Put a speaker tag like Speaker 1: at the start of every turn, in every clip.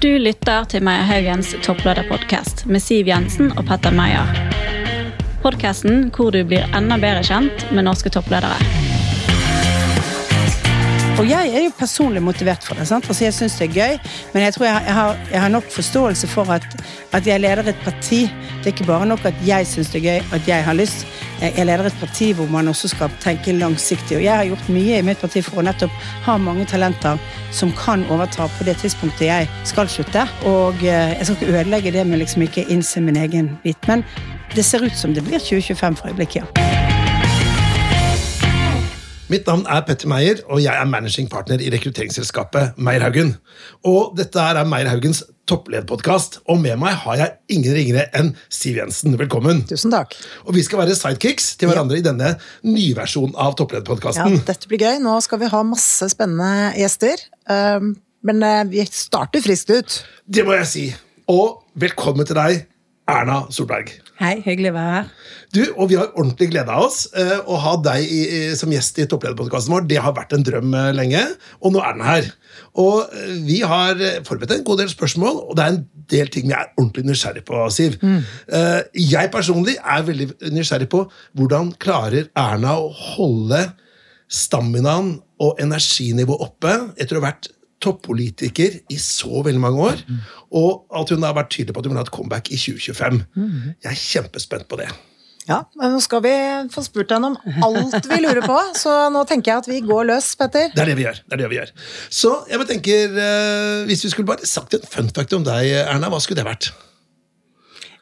Speaker 1: Du lytter til Meyer Haugens topplederpodkast med Siv Jensen og Petter Meyer. Podkasten hvor du blir enda bedre kjent med norske toppledere.
Speaker 2: Og jeg er jo personlig motivert for det. sant? Altså Jeg syns det er gøy, men jeg tror jeg, har, jeg har nok forståelse for at, at jeg leder et parti. Det er ikke bare nok at jeg syns det er gøy, at jeg har lyst. Jeg leder et parti hvor man også skal tenke langsiktig. Og jeg har gjort mye i mitt parti for å nettopp ha mange talenter som kan overta på det tidspunktet jeg skal slutte. Og eh, jeg skal ikke ødelegge det med liksom ikke innse min egen bit. Men det ser ut som det blir 2025 for øyeblikket, ja.
Speaker 3: Mitt navn er Petter Meyer, og jeg er managing partner i rekrutteringsselskapet Meierhaugen. Og dette er Meierhaugens topplederpodkast, og med meg har jeg ingen ringere enn Siv Jensen. Velkommen.
Speaker 4: Tusen takk.
Speaker 3: Og vi skal være sidekicks til hverandre i denne nyversjonen av
Speaker 4: Ja, dette blir gøy. Nå skal vi ha masse spennende gjester. Um, Men eh, vi starter friskt ut.
Speaker 3: Det må jeg si. Og velkommen til deg, Erna Solberg.
Speaker 2: Hei, hyggelig å være her.
Speaker 3: Du, og Vi har ordentlig glede av oss. eh, Å ha deg i, som gjest i topplederpodkasten vår det har vært en drøm eh, lenge, og nå er den her. Og eh, Vi har forberedt en god del spørsmål, og det er en del ting vi er ordentlig nysgjerrig på. Siv. Eh, Jeg personlig er veldig nysgjerrig på hvordan klarer Erna å holde staminaen og energinivået oppe etter å ha vært toppolitiker i så veldig mange år, og at hun har vært tydelig på at hun vil ha et comeback i 2025. Jeg er kjempespent på det.
Speaker 4: Ja, men Nå skal vi få spurt henne om alt vi lurer på, så nå tenker jeg at vi går løs, Petter.
Speaker 3: Det er det vi gjør. det er det vi gjør. Så jeg tenker, eh, Hvis vi skulle bare sagt en fun fact om deg, Erna, hva skulle det vært?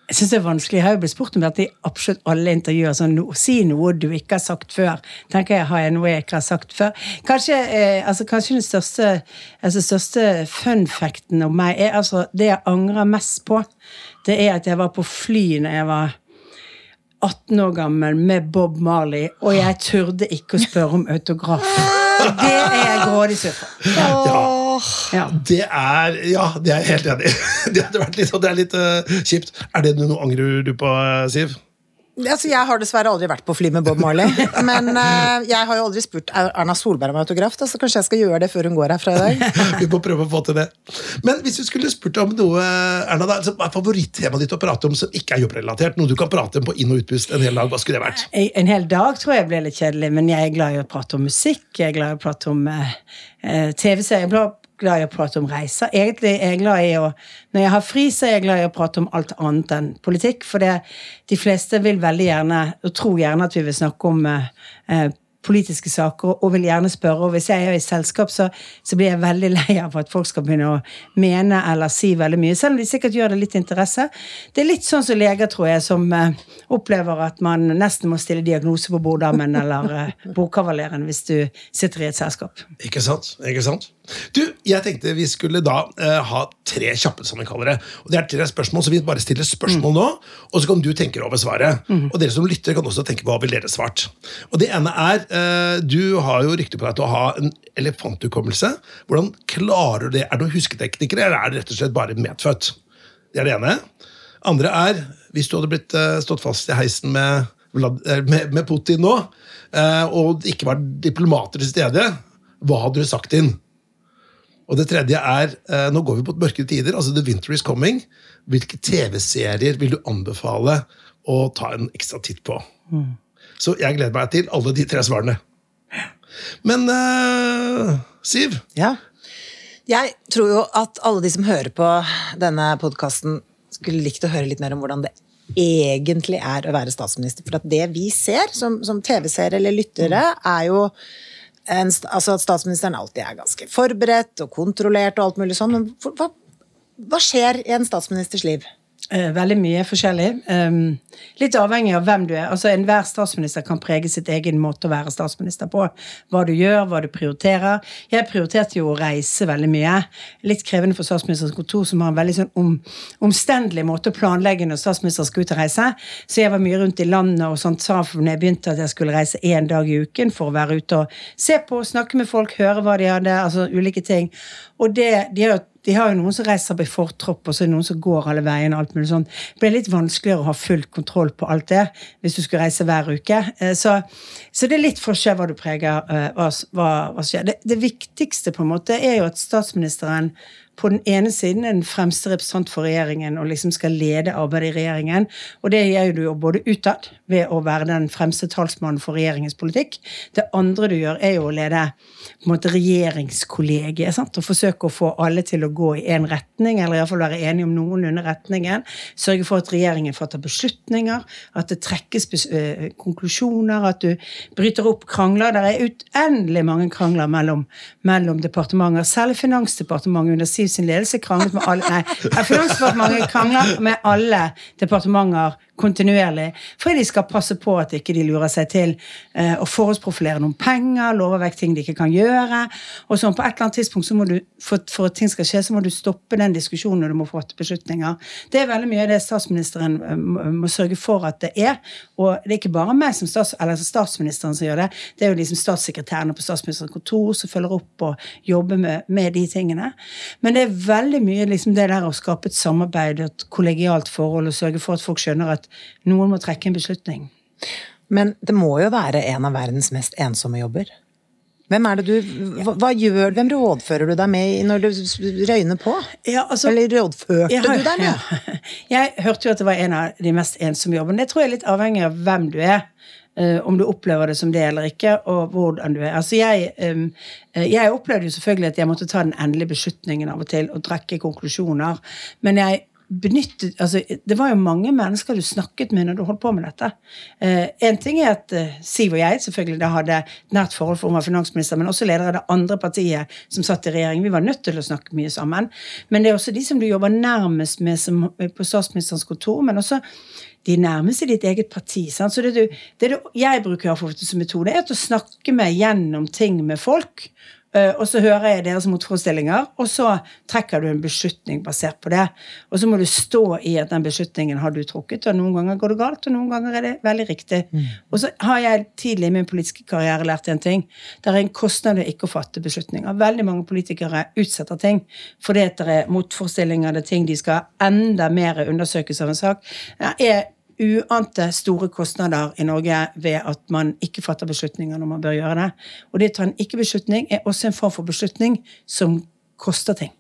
Speaker 2: Jeg synes det er vanskelig. Jeg har jo blitt spurt om dette i absolutt alle intervjuer. Sånn, no, si noe du ikke har sagt før. Tenker jeg, Har jeg noe jeg ikke har sagt før? Kanskje, eh, altså, kanskje den største, altså, største fun facten om meg er altså det jeg angrer mest på. Det er at jeg var på fly når jeg var 18 år gammel med Bob Marley, og jeg turde ikke å spørre om autograf. Det er jeg grådig sur for.
Speaker 3: Ja,
Speaker 2: Ja.
Speaker 3: det er Ja, det er jeg helt enig i. Det litt, det er litt eh, kjipt. Er det noe angrer du på, eh, Siv?
Speaker 4: Altså, Jeg har dessverre aldri vært på fly med Bob Marley, men uh, jeg har jo aldri spurt Erna Solberg om autograf, da, så kanskje jeg skal gjøre det før hun går herfra i dag.
Speaker 3: Vi må prøve å få til det. Men hvis du skulle spurt om noe, Erna, da, altså, hva er favorittemaet ditt å prate om som ikke er jobbrelatert? Noe du kan prate om på inn- og utpust en hel dag? Hva skulle det vært?
Speaker 2: En hel dag tror jeg blir litt kjedelig, men jeg er glad i å prate om musikk. Jeg er glad i å prate om eh, eh, TV-serier. Glad i å prate om reiser. Egentlig er jeg glad i å Når jeg har fri, så er jeg glad i å prate om alt annet enn politikk. For det, de fleste vil veldig gjerne, og tror gjerne at vi vil snakke om eh, eh, politiske saker, og vil gjerne spørre. Og hvis jeg er i selskap, så, så blir jeg veldig lei av at folk skal begynne å mene eller si veldig mye, selv om de sikkert gjør det litt interesse. Det er litt sånn som leger, tror jeg, som eh, opplever at man nesten må stille diagnose på borddammen eller eh, bordkavaleren hvis du sitter i et selskap.
Speaker 3: Ikke sant? Ikke sant? Du, jeg tenkte vi skulle da eh, ha tre kjappe, som vi kaller det. Og Det er tre spørsmål, så vi bare stiller spørsmål nå, og så kan du tenke over svaret. Og dere som lytter, kan også tenke på hva vil dere svart. Og Det ene er eh, Du har jo rykte på deg til å ha en elefanthukommelse. Hvordan klarer du det? Er du husketeknikere, husketekniker, eller er det rett og slett bare medfødt? Det er det ene. Andre er, hvis du hadde blitt eh, stått fast i heisen med, eh, med, med Putin nå, eh, og det ikke var diplomater til stede, hva hadde du sagt inn? Og det tredje er, eh, nå går vi på mørkere tider, altså The Winter is Coming. Hvilke TV-serier vil du anbefale å ta en ekstra titt på? Så jeg gleder meg til alle de tre svarene. Men uh, Siv,
Speaker 4: Ja. Jeg tror jo at alle de som hører på denne podkasten, skulle likt å høre litt mer om hvordan det egentlig er å være statsminister. For at det vi ser som, som TV-seere eller lyttere, er jo en, altså at statsministeren alltid er ganske forberedt og kontrollert og alt mulig sånn. Men hva, hva skjer i en statsministers liv?
Speaker 2: Eh, veldig mye forskjellig. Litt avhengig av hvem du er. Altså Enhver statsminister kan prege sitt egen måte å være statsminister på. Hva du gjør, hva du prioriterer. Jeg prioriterte jo å reise veldig mye. Litt krevende for statsministerens kontor, som har en veldig sånn om, omstendelig måte å planlegge når statsministeren skal ut og reise. Så jeg var mye rundt i landet og sånt, sa når jeg begynte at jeg skulle reise én dag i uken for å være ute og se på, snakke med folk, høre hva de hadde, altså ulike ting. Og det, de har jo De har jo noen som reiser på i fortropp, og så er det noen som går alle veiene. og alt mulig sånn. Det blir litt vanskeligere å ha full kontroll på alt det hvis du skulle reise hver uke. Eh, så, så det er litt forskjell hva du preger eh, hva, hva, hva skjer. Det, det viktigste på en måte er jo at statsministeren på den ene siden er den fremste representant for regjeringen og liksom skal lede arbeidet i regjeringen. Og det gjør du jo både utad, ved å være den fremste talsmannen for regjeringens politikk. Det andre du gjør, er jo å lede regjeringskollegiet. Og forsøke å få alle til å gå i én retning, eller iallfall være enige om noenlunde retningen. Sørge for at regjeringen fatter beslutninger, at det trekkes eh, konklusjoner, at du bryter opp krangler. Det er uendelig mange krangler mellom, mellom departementer. Særlig Finansdepartementet under Siv sin ledelse kranglet med alle Nei, Finansdepartementet krangler med alle departementer kontinuerlig. Fordi de skal passe på at ikke de lurer seg til eh, å forhåndsprofilere noen penger, lover vekk ting de ikke kan gjøre. Og sånn på et eller annet tidspunkt, så må du, for, for, at ting skal skje, så må du stoppe den diskusjonen og du må fatte beslutninger. Det er veldig mye av det statsministeren eh, må, må sørge for at det er. Og det er ikke bare meg som stats, statsministeren som gjør det, det er jo liksom statssekretærene på statsministerens kontor som følger opp og jobber med, med de tingene. Men det er veldig mye liksom det der å skape et samarbeid, et kollegialt forhold, og sørge for at folk skjønner at noen må trekke en beslutning.
Speaker 4: Men det må jo være en av verdens mest ensomme jobber? Hvem er det du, hva, hva gjør, hvem rådfører du deg med når du røyner på?
Speaker 2: Ja, altså,
Speaker 4: Eller rådførte
Speaker 2: jeg,
Speaker 4: du deg med?
Speaker 2: Ja. Jeg hørte jo at det var en av de mest ensomme jobbene. Det tror jeg er litt avhengig av hvem du er. Uh, om du opplever det som det eller ikke, og hvordan du er. Altså jeg, um, jeg opplevde jo selvfølgelig at jeg måtte ta den endelige beslutningen av og til og trekke konklusjoner. Men jeg benyttet altså, Det var jo mange mennesker du snakket med når du holdt på med dette. Eh, en ting er at eh, Siv og jeg selvfølgelig da hadde nært forhold for hun var finansminister, men også leder av det andre partiet som satt i regjering. Vi var nødt til å snakke mye sammen. Men det er også de som du jobber nærmest med som, på statsministerens kontor, men også de nærmeste ditt eget parti. Sant? Så det, du, det du, jeg bruker som metode, er å snakke med gjennom ting med folk. Eh, og så hører jeg deres motforestillinger, og så trekker du en beslutning basert på det. Og så må du stå i at den beslutningen har du trukket, og noen ganger går det galt, og noen ganger er det veldig riktig. Mm. Og så har jeg tidlig i min politiske karriere lært en ting. Det er en kostnad ved ikke å fatte beslutninger. Veldig mange politikere utsetter ting fordi det er motforestillinger, det er ting de skal enda mer undersøkes av en sak. Det er uante store kostnader i Norge ved at man ikke fatter beslutninger når man bør gjøre det. Og det å ta en ikke-beslutning er også en form for beslutning som koster ting.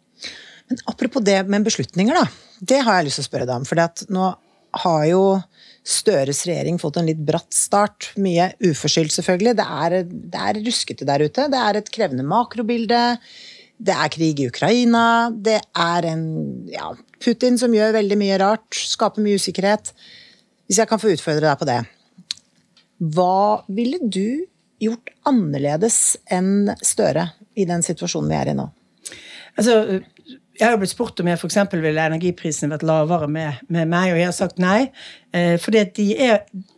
Speaker 4: Men apropos det med beslutninger, da. Det har jeg lyst til å spørre deg om. For nå har jo Støres regjering fått en litt bratt start. Mye uforskyldt, selvfølgelig. Det er, det er ruskete der ute. Det er et krevende makrobilde. Det er krig i Ukraina. Det er en ja, Putin som gjør veldig mye rart. Skaper mye usikkerhet. Hvis jeg kan få utfordre deg på det. Hva ville du gjort annerledes enn Støre i den situasjonen vi er i nå?
Speaker 2: Altså, jeg har jo blitt spurt om jeg f.eks. ville energiprisene vært lavere med, med, meg, og jeg har sagt nei. For fordi de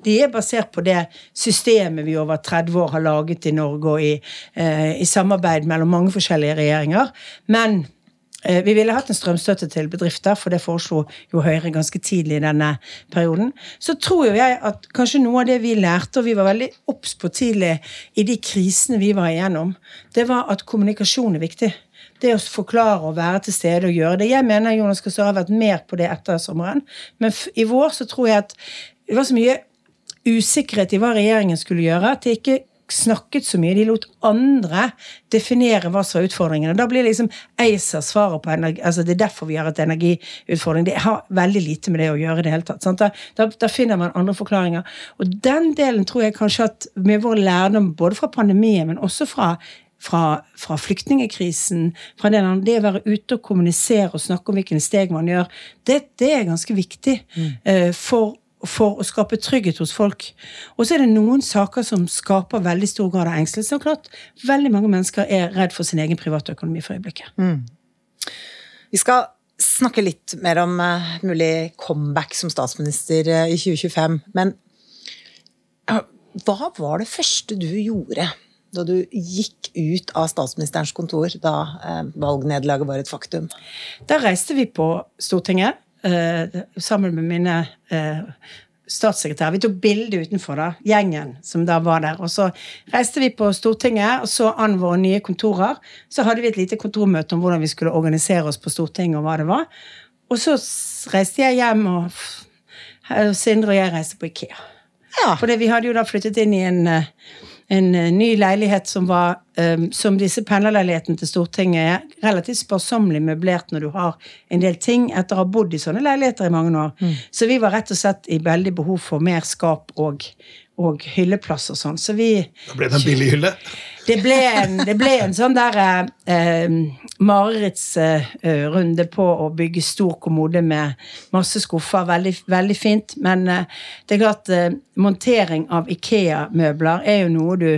Speaker 2: de er, basert på det systemet vi over 30 år har laget i Norge, og i, eh, i samarbeid mellom mange forskjellige regjeringer. Men Eh, vi ville hatt en strømstøtte til bedrifter, for det foreslo jo Høyre ganske tidlig i denne perioden. Så tror jo jeg at kanskje noe av det vi lærte, og vi var veldig obs på tidlig i de krisene vi var igjennom, det var at kommunikasjon er viktig. Det å forklare og være til stede og gjøre det. Jeg mener Jonas Gahr Støre har vært mer på det etter sommeren, men i vår så tror jeg at det var så mye usikkerhet i hva regjeringen skulle gjøre, at det ikke snakket så mye. De lot andre definere hva som var utfordringene. Da blir liksom ACER svaret på energi altså Det er derfor vi har et energiutfordring. Det har veldig lite med det å gjøre i det hele tatt. Da, da, da, finner man andre forklaringer. Og den delen tror jeg kanskje at med vår lærdom både fra pandemien, men også fra fra, fra flyktningekrisen, fra det, det, å være ute og kommunisere og snakke om hvilke steg man gjør, det, det er ganske viktig mm. uh, for for å skape trygghet hos folk. Og så er det noen saker som skaper veldig stor grad av engstelse. Og klart, veldig mange mennesker er redd for sin egen privatøkonomi for øyeblikket. Mm.
Speaker 4: Vi skal snakke litt mer om uh, mulig comeback som statsminister uh, i 2025. Men uh, hva var det første du gjorde da du gikk ut av statsministerens kontor da valgnederlaget var et faktum?
Speaker 2: Da reiste vi på Stortinget. Eh, sammen med mine eh, statssekretær. Vi tok bilde utenfor, da, gjengen som da var der. Og så reiste vi på Stortinget og så an våre nye kontorer. Så hadde vi et lite kontormøte om hvordan vi skulle organisere oss på Stortinget og hva det var. Og så reiste jeg hjem, og Sindre og jeg reiste på Ikea.
Speaker 4: Ja.
Speaker 2: For vi hadde jo da flyttet inn i en, eh, en eh, ny leilighet som var eh, som disse pendlerleilighetene til Stortinget er relativt sparsommelig møblert når du har en del ting etter å ha bodd i sånne leiligheter i mange år. Så vi var rett og slett i veldig behov for mer skap og, og hylleplass og sånn. Så vi
Speaker 3: Da ble det en billig hylle.
Speaker 2: Det ble en, det ble en sånn der eh, marerittsrunde på å bygge stor kommode med masse skuffer. Veldig, veldig fint. Men eh, det er klart, eh, montering av Ikea-møbler er jo noe du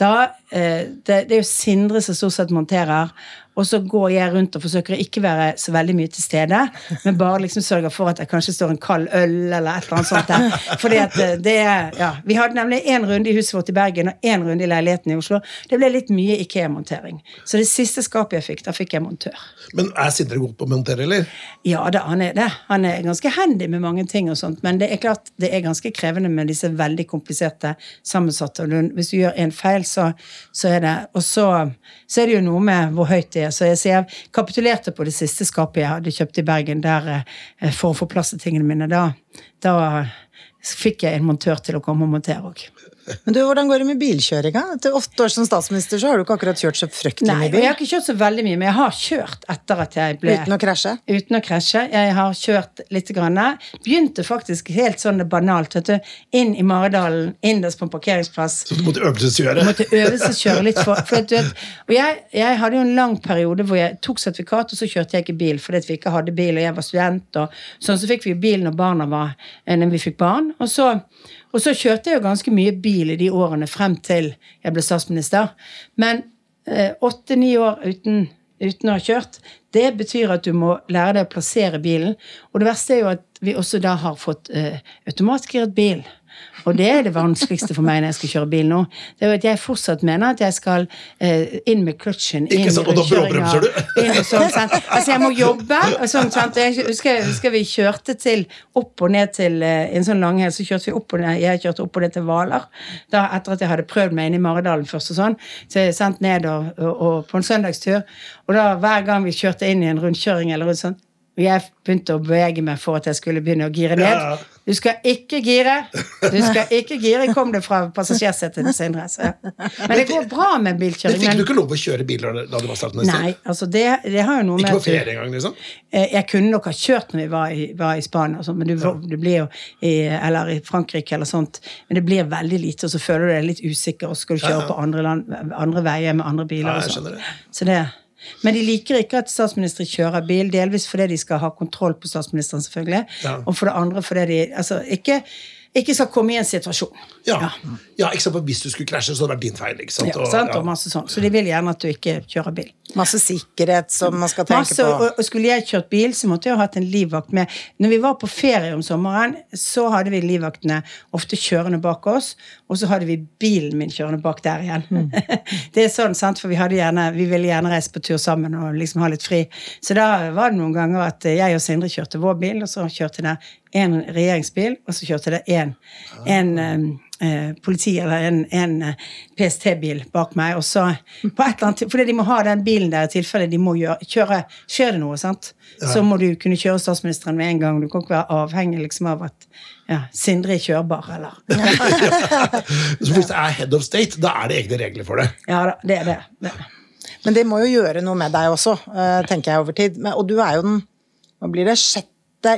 Speaker 2: da eh, det, det er jo Sindre som stort sett monterer. Og så går jeg rundt og forsøker å ikke være så veldig mye til stede, men bare liksom sørger for at det kanskje står en kald øl eller et eller annet sånt der. Fordi at eh, det er, ja, Vi hadde nemlig én runde i huset vårt i Bergen og én runde i leiligheten i Oslo. Det ble litt mye Ikea-montering. Så det siste skapet jeg fikk, da fikk jeg montør.
Speaker 3: Men er Sindre god på å montere, eller?
Speaker 2: Ja da, han er det. Han er ganske handy med mange ting og sånt, men det er klart det er ganske krevende med disse veldig kompliserte sammensatte. Og hvis du gjør en feil, så, så er det Og så, så er det jo noe med hvor høyt det er. Så jeg, så jeg kapitulerte på det siste skapet jeg hadde kjøpt i Bergen der eh, for å få plass til tingene mine. Da, da fikk jeg en montør til å komme og montere òg.
Speaker 4: Men du, hvordan går det med bilkjøringa? Etter åtte år som statsminister så har du ikke akkurat kjørt så fryktelig mye
Speaker 2: og
Speaker 4: Nei,
Speaker 2: jeg har ikke kjørt så veldig mye, men jeg har kjørt etter at jeg ble
Speaker 4: Uten å krasje?
Speaker 2: Uten å krasje. Jeg har kjørt litt. Grann. Begynte faktisk helt sånn banalt. Vet du, inn i Maridalen, innerst på en parkeringsplass.
Speaker 3: Så du måtte øvelseskjøre?
Speaker 2: Måtte øvelseskjøre litt for, for at du vet, Og jeg, jeg hadde jo en lang periode hvor jeg tok sertifikat, og så kjørte jeg ikke bil fordi at vi ikke hadde bil, og jeg var student. og sånn Så fikk vi bil når barna var når vi fikk barn. Og så, og så kjørte jeg jo ganske mye bil i de årene frem til jeg ble statsminister. Men åtte-ni år uten, uten å ha kjørt, det betyr at du må lære deg å plassere bilen. Og det verste er jo at vi også da har fått eh, automatgiret bil. Og det er det vanskeligste for meg når jeg skal kjøre bil nå. Det er jo at jeg fortsatt mener at jeg skal eh, inn med clutchen. Inn i
Speaker 3: sant, og da bråbremser du.
Speaker 2: inn sånn, sant? Altså, jeg må jobbe. Sånn? Jeg husker, husker vi kjørte til opp og ned til eh, en sånn langhelg, så kjørte vi opp og ned, jeg kjørte opp og ned til Hvaler. Etter at jeg hadde prøvd meg inn i Maridalen først og sånn. Så jeg sendt ned og, og, og på en søndagstur. Og da hver gang vi kjørte inn i en rundkjøring eller noe sånt, jeg begynte å bevege meg for at jeg skulle begynne å gire ned. Du skal ikke gire! Du skal ikke gire, kom det fra passasjersetet til Sindre. Men det går bra med bilkjøring. Men fikk
Speaker 3: du ikke lov å kjøre bil da du var statsminister?
Speaker 2: Nei, altså det, det har jo noe med Ikke på
Speaker 3: ferie engang, liksom?
Speaker 2: Eh, Jeg kunne nok ha kjørt når vi var i, var i Spania, sånn, men du, du blir jo i, eller i Frankrike eller sånt. Men det blir veldig lite, og så føler du deg litt usikker, og så skal du kjøre på andre, land, andre veier med andre biler.
Speaker 3: Ja, jeg
Speaker 2: sånt.
Speaker 3: skjønner det.
Speaker 2: Så det. Men de liker ikke at statsministre kjører bil, delvis fordi de skal ha kontroll på statsministeren, selvfølgelig.
Speaker 3: Ja.
Speaker 2: Og for det andre fordi de altså, ikke, ikke skal komme i en situasjon.
Speaker 3: Ja.
Speaker 2: Ja.
Speaker 3: ja, ikke sant, Hvis du skulle krasje, så hadde det vært din feil. ikke sant?
Speaker 2: Ja,
Speaker 3: Og-
Speaker 2: sant?
Speaker 3: ja.
Speaker 2: Og masse sånn. Så de vil gjerne at du ikke kjører bil.
Speaker 4: Masse sikkerhet som man skal tenke
Speaker 2: Masse,
Speaker 4: på.
Speaker 2: og, og skulle jeg kjørt bil, så måtte jeg ha hatt en livvakt med. Når vi var på ferie om sommeren, så hadde vi livvaktene ofte kjørende bak oss, og så hadde vi bilen min kjørende bak der igjen.
Speaker 4: Mm.
Speaker 2: det er sånn, sant, for vi, hadde gjerne, vi ville gjerne reise på tur sammen og liksom ha litt fri. Så da var det noen ganger at jeg og Sindre kjørte vår bil, og så kjørte det en regjeringsbil, og så kjørte det en, en eh, eh, politi eller en, en eh, PST-bil bak meg. Og så på et eller annet, Fordi de må ha den bilen der i tilfelle de må gjøre, kjøre Skjer det noe, sant? så må du kunne kjøre statsministeren med en gang. Du kan ikke være avhengig liksom av at ja, Sindre er kjørbar, eller
Speaker 3: Så hvis det er head of state, da er det egne regler for det.
Speaker 2: Ja da, det er det. det. er.
Speaker 4: Men det må jo gjøre noe med deg også, eh, tenker jeg over tid. Og du er jo den Nå blir det, sjette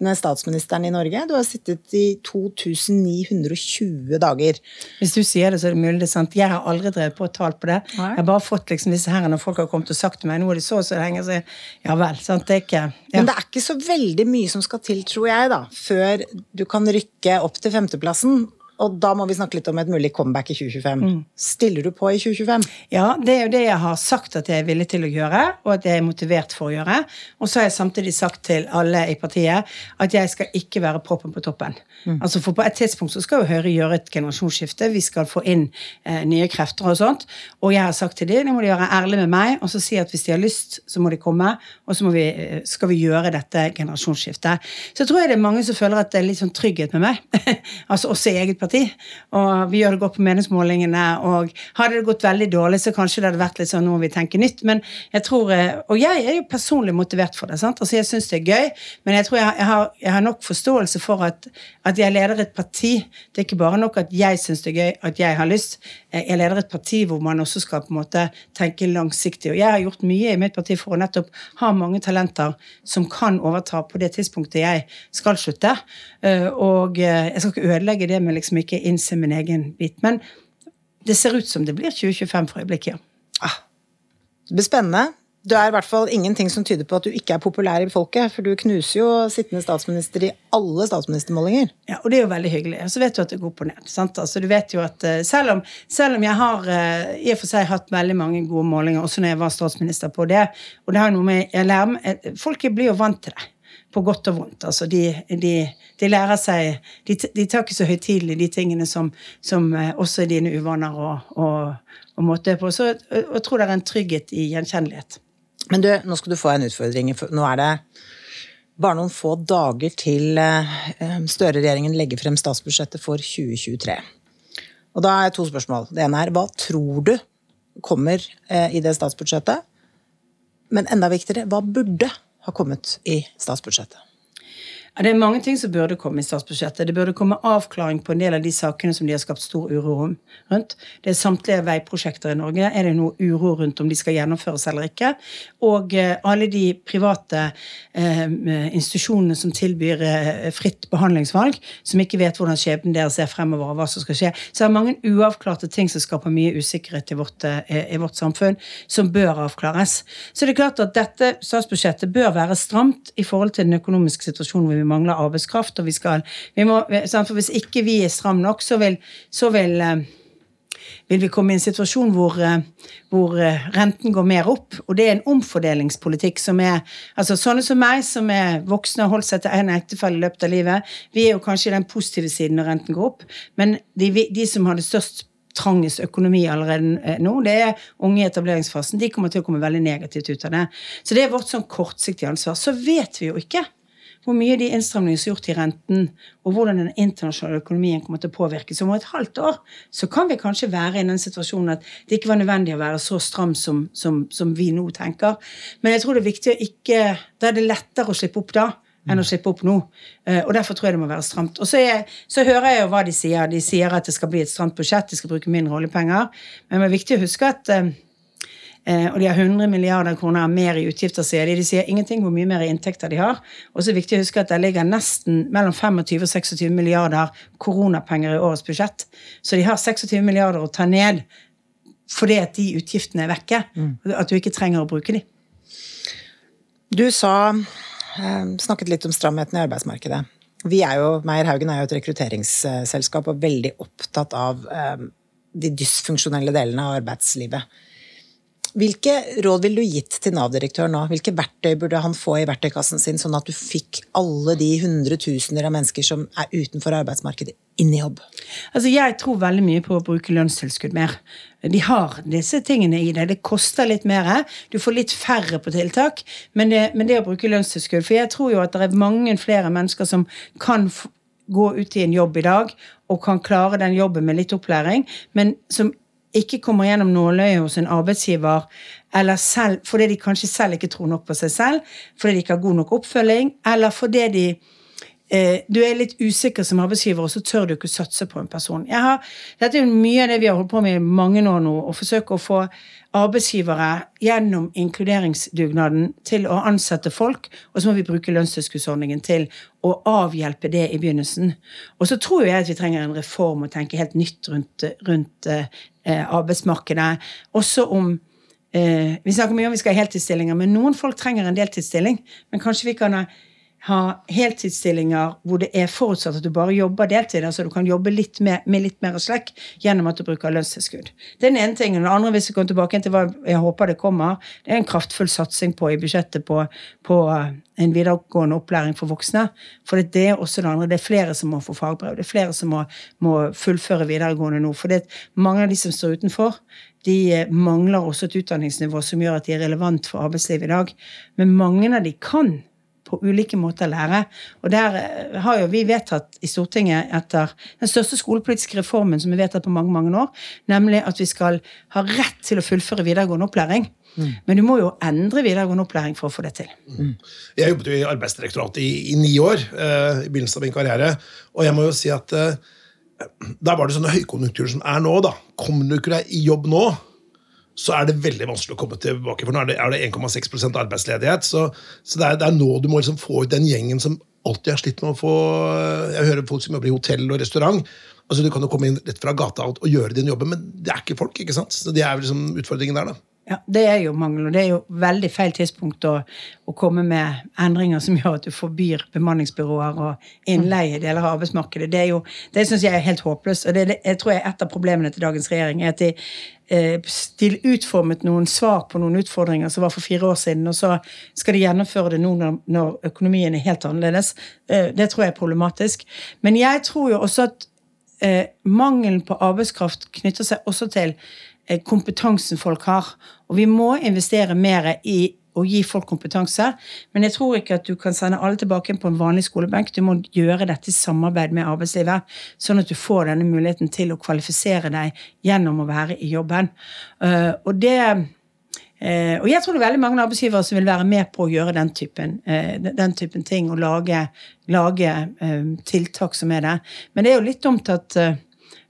Speaker 4: lengstsittende statsministeren i Norge. Du har sittet i 2920 dager.
Speaker 2: Hvis du sier det, så er det mulig det er sant. Jeg har aldri drevet på og talt på det.
Speaker 4: Nei.
Speaker 2: Jeg har bare fått liksom disse her når folk har kommet og sagt til meg noe de så så lenge, så ja vel. sant, det er ikke ja.
Speaker 4: Men det er ikke så veldig mye som skal til, tror jeg, da, før du kan rykke opp til femteplassen. Og da må vi snakke litt om et mulig comeback i 2025. Stiller du på i 2025?
Speaker 2: Ja, det er jo det jeg har sagt at jeg er villig til å gjøre, og at jeg er motivert for å gjøre. Og så har jeg samtidig sagt til alle i partiet at jeg skal ikke være proppen på toppen. Altså For på et tidspunkt så skal jo Høyre gjøre et generasjonsskifte. Vi skal få inn eh, nye krefter og sånt. Og jeg har sagt til dem, nå må de være ærlige med meg, og så si at hvis de har lyst, så må de komme, og så vi, eh, skal vi gjøre dette generasjonsskiftet. Så jeg tror jeg det er mange som føler at det er litt sånn trygghet med meg. altså også i eget parti. Og vi gjør det godt på meningsmålingene, og hadde det gått veldig dårlig, så kanskje det hadde vært litt sånn nå må vi tenke nytt. Men jeg tror eh, Og jeg er jo personlig motivert for det. sant? Altså Jeg syns det er gøy, men jeg tror jeg, jeg, har, jeg har nok forståelse for at, at jeg leder et parti. Det er ikke bare nok at jeg syns det er gøy, at jeg har lyst. Eh, Jeg leder et parti hvor man også skal på en måte tenke langsiktig. Og jeg har gjort mye i mitt parti for å nettopp ha mange talenter som kan overta på det tidspunktet jeg skal slutte. Eh, Og jeg skal ikke ødelegge det med liksom ikke innse min egen bit. Men det ser ut som det blir 2025 for øyeblikket, ja.
Speaker 4: Det blir spennende. Det er i hvert fall ingenting som tyder på at du ikke er populær i folket, for du knuser jo sittende statsminister i alle statsministermålinger.
Speaker 2: Ja, og det er jo veldig hyggelig. Og så vet du at det går på ned. sant? Altså, du vet jo at eh, selv om, selv om jeg har eh, i og for seg hatt veldig mange gode målinger, også når jeg var statsminister på det, og det har noe med jeg lærer, eh, Folk blir jo vant til det. På godt og vondt. Altså, de, de, de lærer seg De, de tar ikke så høytidelig de tingene som, som eh, også er dine uvaner og, og, og måte på. Så jeg, tror det er en trygghet i gjenkjennelighet.
Speaker 4: Men du, nå skal du få en utfordring. Nå er det bare noen få dager til eh, Støre-regjeringen legger frem statsbudsjettet for 2023. Og da er to spørsmål. Det ene er hva tror du kommer eh, i det statsbudsjettet? Men enda viktigere, hva burde ha kommet i statsbudsjettet?
Speaker 2: Ja, det er mange ting som burde komme i statsbudsjettet. Det burde komme avklaring på en del av de sakene som de har skapt stor uro om- rundt. Det er samtlige veiprosjekter i Norge. Er det noe uro rundt om de skal gjennomføres eller ikke? Og eh, alle de private eh, institusjonene som tilbyr eh, fritt behandlingsvalg, som ikke vet hvordan skjebnen deres er fremover, og hva som skal skje. Så det er mange uavklarte ting som skaper mye usikkerhet i vårt, eh, i vårt samfunn, som bør avklares. Så det er klart at dette statsbudsjettet bør være stramt i forhold til den økonomiske situasjonen hvor vi mangler arbeidskraft. og vi skal, vi må, for Hvis ikke vi er stramme nok, så vil, så vil eh, vil vi komme i en situasjon hvor, eh, hvor eh, renten går mer opp. Og det er en omfordelingspolitikk som er altså Sånne som meg, som er voksne og holdt seg til en ektefelle i løpet av livet, vi er jo kanskje i den positive siden når renten går opp. Men de, de som har det størst trangest økonomi allerede nå, det er unge i etableringsfasen. De kommer til å komme veldig negativt ut av det. Så det er vårt sånn kortsiktige ansvar. Så vet vi jo ikke hvor mye de innstramningene som er gjort i renten, og hvordan den internasjonale økonomien kommer til å påvirke. Så om et halvt år så kan vi kanskje være i den situasjonen at det ikke var nødvendig å være så stram som, som, som vi nå tenker. Men jeg tror det er viktig å ikke Da er det lettere å slippe opp da enn å slippe opp nå. Eh, Og derfor tror jeg det må være stramt. Og så, er, så hører jeg jo hva de sier. De sier at det skal bli et stramt budsjett, de skal bruke mindre oljepenger. Men det er viktig å huske at eh, og de har 100 milliarder kroner mer i utgifter, sier de. De sier ingenting hvor mye mer i inntekter de har. Og så er det viktig å huske at det ligger nesten mellom 25 og 26 milliarder koronapenger i årets budsjett. Så de har 26 milliarder å ta ned fordi at de utgiftene er vekke. At du ikke trenger å bruke de.
Speaker 4: Du sa eh, snakket litt om stramheten i arbeidsmarkedet. Vi er jo, Meyer Haugen er jo et rekrutteringsselskap og veldig opptatt av eh, de dysfunksjonelle delene av arbeidslivet. Hvilke råd ville du gitt til Nav-direktøren nå? Hvilke verktøy burde han få i verktøykassen sin, sånn at du fikk alle de hundretusener av mennesker som er utenfor arbeidsmarkedet, inn i jobb?
Speaker 2: Altså, Jeg tror veldig mye på å bruke lønnstilskudd mer. De har disse tingene i det. Det koster litt mer. Du får litt færre på tiltak, men det, men det å bruke lønnstilskudd For jeg tror jo at det er mange flere mennesker som kan gå ut i en jobb i dag og kan klare den jobben med litt opplæring, men som ikke kommer gjennom nåløyet hos en arbeidsgiver, eller selv, fordi de kanskje selv ikke tror nok på seg selv, fordi de ikke har god nok oppfølging, eller fordi de eh, du er litt usikker som arbeidsgiver, og så tør du ikke satse på en person. Har, dette er jo mye av det vi har holdt på med i mange år nå, å forsøke å få arbeidsgivere gjennom inkluderingsdugnaden til å ansette folk, og så må vi bruke lønnstilskuddsordningen til å avhjelpe det i begynnelsen. Og så tror jeg at vi trenger en reform og tenke helt nytt rundt, rundt eh, arbeidsmarkedet. Også om eh, Vi snakker mye om vi skal ha heltidsstillinger, men noen folk trenger en deltidsstilling. Men kanskje vi kan ha ha heltidsstillinger hvor det er forutsatt at du bare jobber deltid. altså Du kan jobbe litt mer, med litt mer slekk gjennom at du bruker lønnstilskudd. Det er den ene tingen. Den andre, hvis vi kommer tilbake til hva jeg håper det kommer, det er en kraftfull satsing på i budsjettet på, på en videregående opplæring for voksne. For det er også det andre. Det er flere som må få fagbrev. Det er flere som må, må fullføre videregående nå. For det er mange av de som står utenfor, de mangler også et utdanningsnivå som gjør at de er relevant for arbeidslivet i dag. Men mange av de kan på ulike måter lære. Og der eh, har jo vi vedtatt i Stortinget etter den største skolepolitiske reformen som er vedtatt på mange, mange år, nemlig at vi skal ha rett til å fullføre videregående opplæring. Mm. Men du må jo endre videregående opplæring for å få det til. Mm.
Speaker 3: Jeg jobbet jo i Arbeidsdirektoratet i, i ni år eh, i begynnelsen av min karriere, og jeg må jo si at eh, da var det sånne høykonjunkturer som er nå. da. Kommer du ikke deg i jobb nå, så er det veldig vanskelig å komme tilbake. For nå er det, det 1,6% arbeidsledighet. Så, så det, er, det, er, nå du må liksom få ut den gjengen som alltid har slitt med å få Jeg hører folk som jobber i hotell og restaurant. altså Du kan jo komme inn rett fra gata og gjøre din jobb, men det er ikke folk. ikke sant? Så Det er liksom utfordringen der. da.
Speaker 2: Ja, Det er jo mangel, og det er jo veldig feil tidspunkt å, å, komme med endringer som gjør at du forbyr bemanningsbyråer og innleie i deler av arbeidsmarkedet. Det, er det syns jeg er helt håpløst. og det, jeg tror jeg Et av problemene til dagens regjering er at de, eh, de utformet noen svar på noen utfordringer som var for fire år siden, og så skal de gjennomføre det nå når, når økonomien er helt annerledes. Eh, det tror jeg er problematisk. Men jeg tror jo også at eh, mangelen på arbeidskraft knytter seg også til kompetansen folk har. Og vi må investere mer i å gi folk kompetanse. Men jeg tror ikke at du kan sende alle tilbake på en vanlig skolebenk. Du må gjøre dette i samarbeid med arbeidslivet, sånn at du får denne muligheten til å kvalifisere deg gjennom å være i jobben. Uh, og det uh, og jeg tror det er veldig mange arbeidsgivere som vil være med på å gjøre den typen, den typen ting og lage, lage tiltak som er det. Men det er jo litt dumt at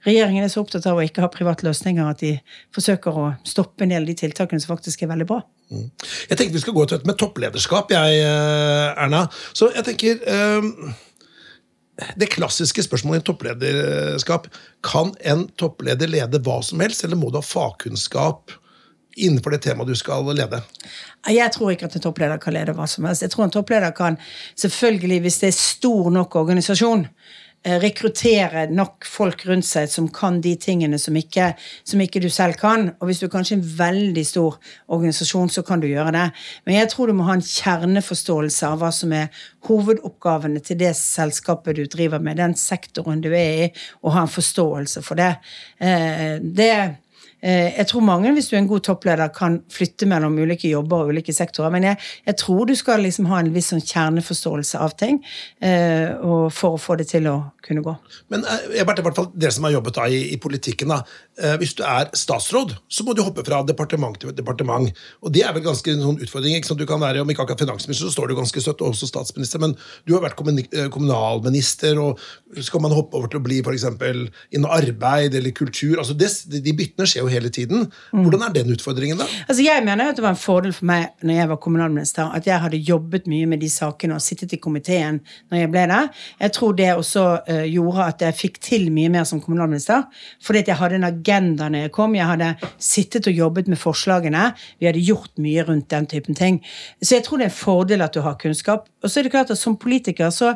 Speaker 2: regjeringen er så opptatt av å ikke ha private løsninger at de forsøker å stoppe en del av de tiltakene som faktisk er veldig bra. Mm.
Speaker 3: Jeg tenkte vi skal gå til dette med topplederskap, jeg, eh, Erna. Så jeg tenker um, Det klassiske spørsmålet i topplederskap Kan en toppleder lede hva som helst, eller må du ha fagkunnskap innenfor det temaet du skal lede?
Speaker 2: Jeg tror ikke at en toppleder kan lede hva som helst. Jeg tror en toppleder kan, selvfølgelig hvis det er stor nok organisasjon, rekruttere nok folk rundt seg som kan de tingene som ikke, som ikke, du selv kan. Og hvis du er kanskje en veldig stor organisasjon, så kan du gjøre det. Men jeg tror du må ha en kjerneforståelse av hva som er hovedoppgavene til det selskapet du driver med, den sektoren du er i, og ha en forståelse for det. Eh, det Eh, jeg tror mange, hvis du er en god toppleder, kan flytte mellom ulike jobber og ulike sektorer. Men jeg, jeg tror du skal liksom ha en viss sånn kjerneforståelse av ting eh, for å få det til å kunne gå.
Speaker 3: Men Ebert, jeg bare, i hvert fall dere som har jobbet da i, i politikken, da. hvis du er statsråd, så må du hoppe fra departement til departement. Og det er vel ganske en sånn utfordring. ikke sant? Du kan være, Om ikke akkurat finansminister, så står du ganske støtt, og også statsminister. Men du har vært kommunalminister, og skal man hoppe over til å bli f.eks. innen arbeid eller kultur? altså det, De byttene skjer jo hele tiden. Hvordan er den utfordringen, da?
Speaker 2: Altså Jeg mener at det var en fordel for meg når jeg var kommunalminister, at jeg hadde jobbet mye med de sakene og sittet i komiteen når jeg ble det. Jeg tror det også uh, gjorde at jeg fikk til mye mer som kommunalminister, fordi at jeg hadde en agenda når jeg kom. Jeg hadde sittet og jobbet med forslagene. Vi hadde gjort mye rundt den typen ting. Så jeg tror det er en fordel at du har kunnskap. Og så er det klart at som politiker så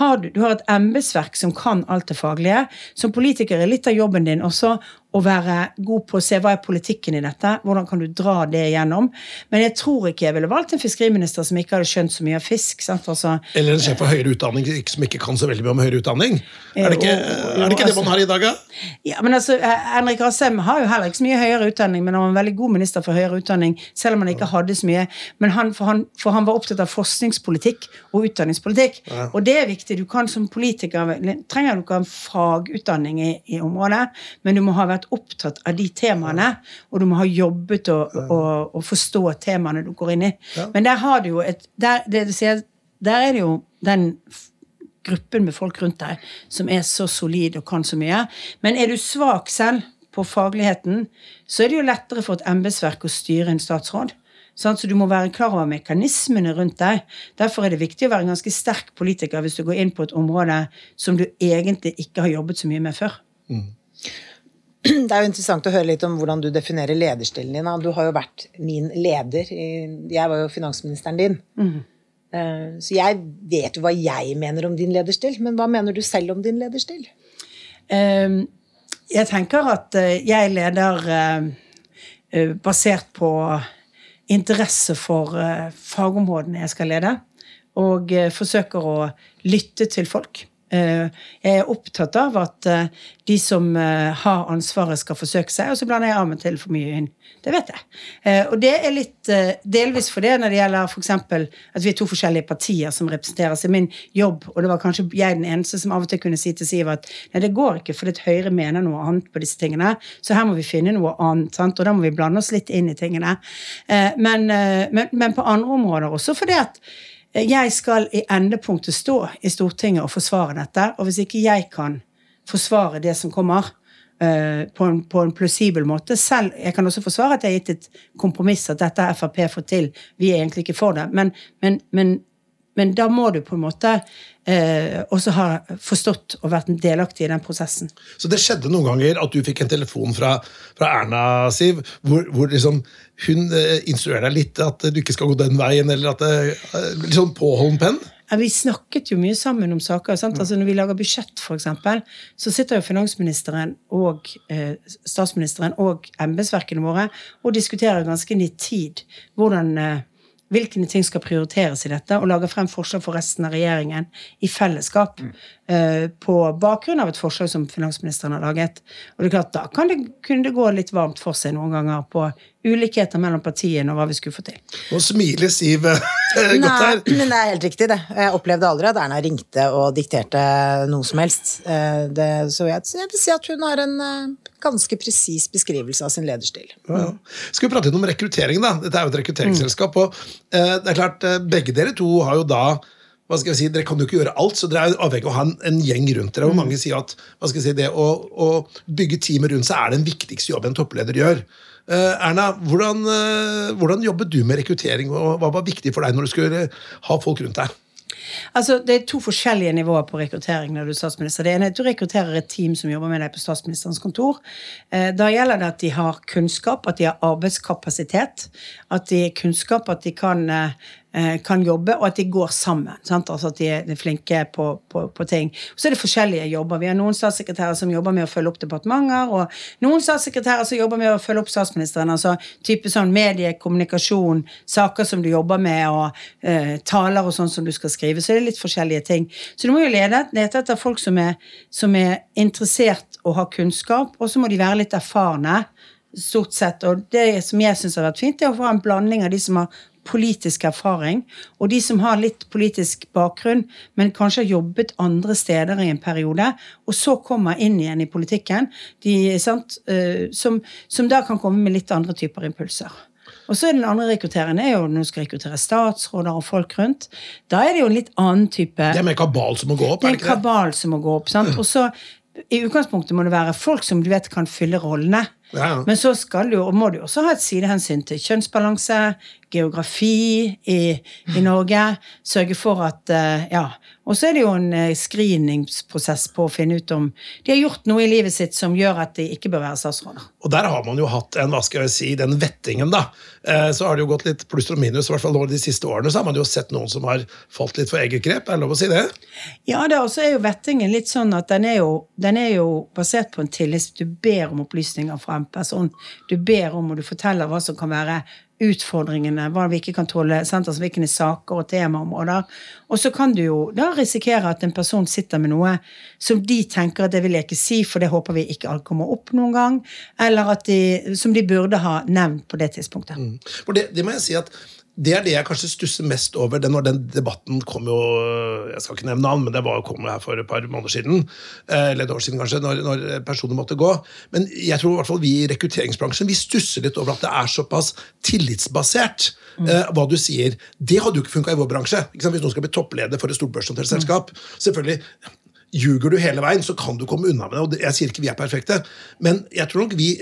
Speaker 2: har du, du har et embetsverk som kan alt det faglige. Som politiker er litt av jobben din også å være god på å se hva er politikken i dette, hvordan kan du dra det igjennom. Men jeg tror ikke jeg ville valgt en fiskeriminister som ikke hadde skjønt så mye av fisk. Altså,
Speaker 3: Eller en sjef for høyere utdanning som ikke kan så veldig mye om høyere utdanning. Er det ikke, er det, ikke det man har i dag, da?
Speaker 2: Ja, men altså, eh, Henrik Asheim har jo heller ikke så mye høyere utdanning, men han var en veldig god minister for høyere utdanning, selv om han ikke hadde så mye. Men han, for, han, for han var opptatt av forskningspolitikk og utdanningspolitikk. Ja. Og det er viktig. Du kan som politiker trenger du ikke ha en fagutdanning i, i området, men du må ha vært opptatt av de temaene, og du må ha jobbet og, og, og forstå temaene du går inn i. Ja. Men der har du jo et der, det, der er det jo den gruppen med folk rundt deg som er så solid og kan så mye. Men er du svak selv på fagligheten, så er det jo lettere for et embetsverk å styre en statsråd. Så du må være klar over mekanismene rundt deg. Derfor er det viktig å være en ganske sterk politiker hvis du går inn på et område som du egentlig ikke har jobbet så mye med før. Mm.
Speaker 4: Det er jo interessant å høre litt om hvordan du definerer lederstilen din. Du har jo vært min leder. Jeg var jo finansministeren din. Mm. Så jeg vet jo hva jeg mener om din lederstil, men hva mener du selv om din lederstil?
Speaker 2: Eh, Jeg tenker at eh, jeg leder eh, basert på interesse for fagområdene jeg skal lede, og forsøker å lytte til folk. Eh, Jeg er opptatt av at eh, de som eh, har ansvaret, skal forsøke seg, og så blander jeg av og til for mye inn. Det vet jeg. Og det er litt delvis for det når det gjelder f.eks. at vi er to forskjellige partier som representeres i min jobb, og det var kanskje jeg den eneste som av og til kunne si til Siv at nei, det går ikke fordi Høyre mener noe annet på disse tingene, så her må vi finne noe annet, sant? og da må vi blande oss litt inn i tingene. Men, men, men på andre områder også fordi at jeg skal i endepunktet stå i Stortinget og forsvare dette, og hvis ikke jeg kan forsvare det som kommer eh, på, en, på en plausibel måte selv, Jeg kan også forsvare at jeg har gitt et kompromiss, at dette har Frp fått til. Vi er egentlig ikke for det. Men, men, men, men da må du på en måte eh, også ha forstått og vært delaktig i den prosessen.
Speaker 3: Så det skjedde noen ganger at du fikk en telefon fra, fra Erna, Siv, hvor, hvor liksom hun eh, instruerer deg litt at du ikke skal gå den veien, eller at det eh, Litt sånn påholden penn?
Speaker 2: Ja, vi snakket jo mye sammen om saker. Sant? Altså når vi lager budsjett, eksempel, så sitter jo finansministeren og eh, statsministeren og embetsverkene våre og diskuterer ganske nitid hvordan eh, hvilke ting skal prioriteres i dette, og lager frem forslag for resten av regjeringen i fellesskap. eh, på bakgrunn av et forslag som finansministeren har laget. Og det er klart, Da kan det, kunne det gå litt varmt for seg noen ganger på ulikheter mellom partiene og hva vi skulle få til.
Speaker 3: Nå smiler Siv godt godt
Speaker 4: Nei,
Speaker 3: her.
Speaker 4: men det er helt riktig, det. Jeg opplevde aldri at Erna ringte og dikterte noe som helst. Eh, Det, så jeg, jeg vil si at hun har en eh, ganske presis beskrivelse av sin lederstil.
Speaker 3: Ja, ja. Skal vi prate litt om rekruttering, da? Dette er jo et rekrutteringsselskap. og eh, det er klart, eh, Begge dere to har jo da hva skal jeg si, Dere kan jo ikke gjøre alt, så dere er avhengig av å ha en, en gjeng rundt dere. og Mange sier at hva skal jeg si, det å, å bygge teamet rundt seg er den viktigste jobben en toppleder gjør. Eh, Erna, hvordan, eh, hvordan jobbet du med rekruttering, og hva var viktig for deg når du skulle ha folk rundt deg?
Speaker 2: Altså, Det er to forskjellige nivåer på rekruttering. når du er statsminister. Det ene er at du rekrutterer et team som jobber med deg på statsministerens kontor. Eh, Da gjelder det at de har kunnskap, at de har arbeidskapasitet. At de har kunnskap, at de kan, eh, eh, kan jobbe, og at de går sammen. Sant? Altså At de er flinke på, på, på ting. Så er det forskjellige jobber. Vi har noen statssekretærer som jobber med å følge opp departementer, og noen statssekretærer som jobber med å følge opp statsministeren. altså type sånn medie, kommunikasjon, saker som du jobber med, og eh, taler og sånn som du skal skrive. Så det er litt forskjellige ting. Så du må jo lede, lete etter folk som er, som er interessert og har kunnskap, og så må de være litt erfarne. Stort sett. Og det som jeg syns har vært fint, er å få en blanding av de som har politisk erfaring, og de som har litt politisk bakgrunn, men kanskje har jobbet andre steder i en periode, og så kommer inn igjen i politikken, de, sant, eh, som, som da kan komme med litt andre typer impulser. Og så er den andre rekrutteringen er jo når du skal rekruttere statsråder og folk rundt. Da er det jo en litt annen type
Speaker 3: Det er en kabal som må gå opp?
Speaker 2: det
Speaker 3: er
Speaker 2: er
Speaker 3: det
Speaker 2: en
Speaker 3: ikke det?
Speaker 2: kabal som må gå opp. sant? Og så i utgangspunktet må det være folk som du vet kan fylle rollene.
Speaker 3: Ja, ja.
Speaker 2: Men så skal du, må du også ha et sidehensyn til kjønnsbalanse, geografi i, i Norge. Sørge for at eh, Ja. Og så er det jo en eh, screeningsprosess på å finne ut om de har gjort noe i livet sitt som gjør at de ikke bør være statsråder.
Speaker 3: Og der har man jo hatt en, hva skal jeg si, den vettingen, da. Eh, Så har det jo gått litt pluss og minus, i hvert fall nå de siste årene, så har man jo sett noen som har falt litt for eget grep. Er det lov å si det?
Speaker 2: Ja, det også er jo vettingen litt sånn at den er jo, den er jo basert på en tillit. Du ber om opplysninger fra en person. Du ber om, og du forteller hva som kan være utfordringene, hva vi ikke kan tåle, sant? altså hvilke saker og temaområder. Og så kan du jo da risikere at en person sitter med noe som de tenker at det vil jeg ikke si, for det håper vi ikke alt kommer opp noen gang, eller at de, som de burde ha nevnt på det tidspunktet.
Speaker 3: For det, det må jeg si at det er det jeg kanskje stusser mest over Den, når den debatten kom jo Jeg skal ikke nevne navn, men det var, kom jo her for et par måneder siden. eh, Eller et år siden, kanskje, når, når personer måtte gå. Men jeg tror i hvert fall vi i rekrutteringsbransjen vi stusser litt over at det er såpass tillitsbasert. eh, hva du sier. Det hadde jo ikke funka i vår bransje. Hvis noen skal bli toppleder for et stort børsnotert selskap. selvfølgelig Ljuger du hele veien, så kan du komme unna med det. og Jeg sier ikke vi er perfekte, men jeg tror nok vi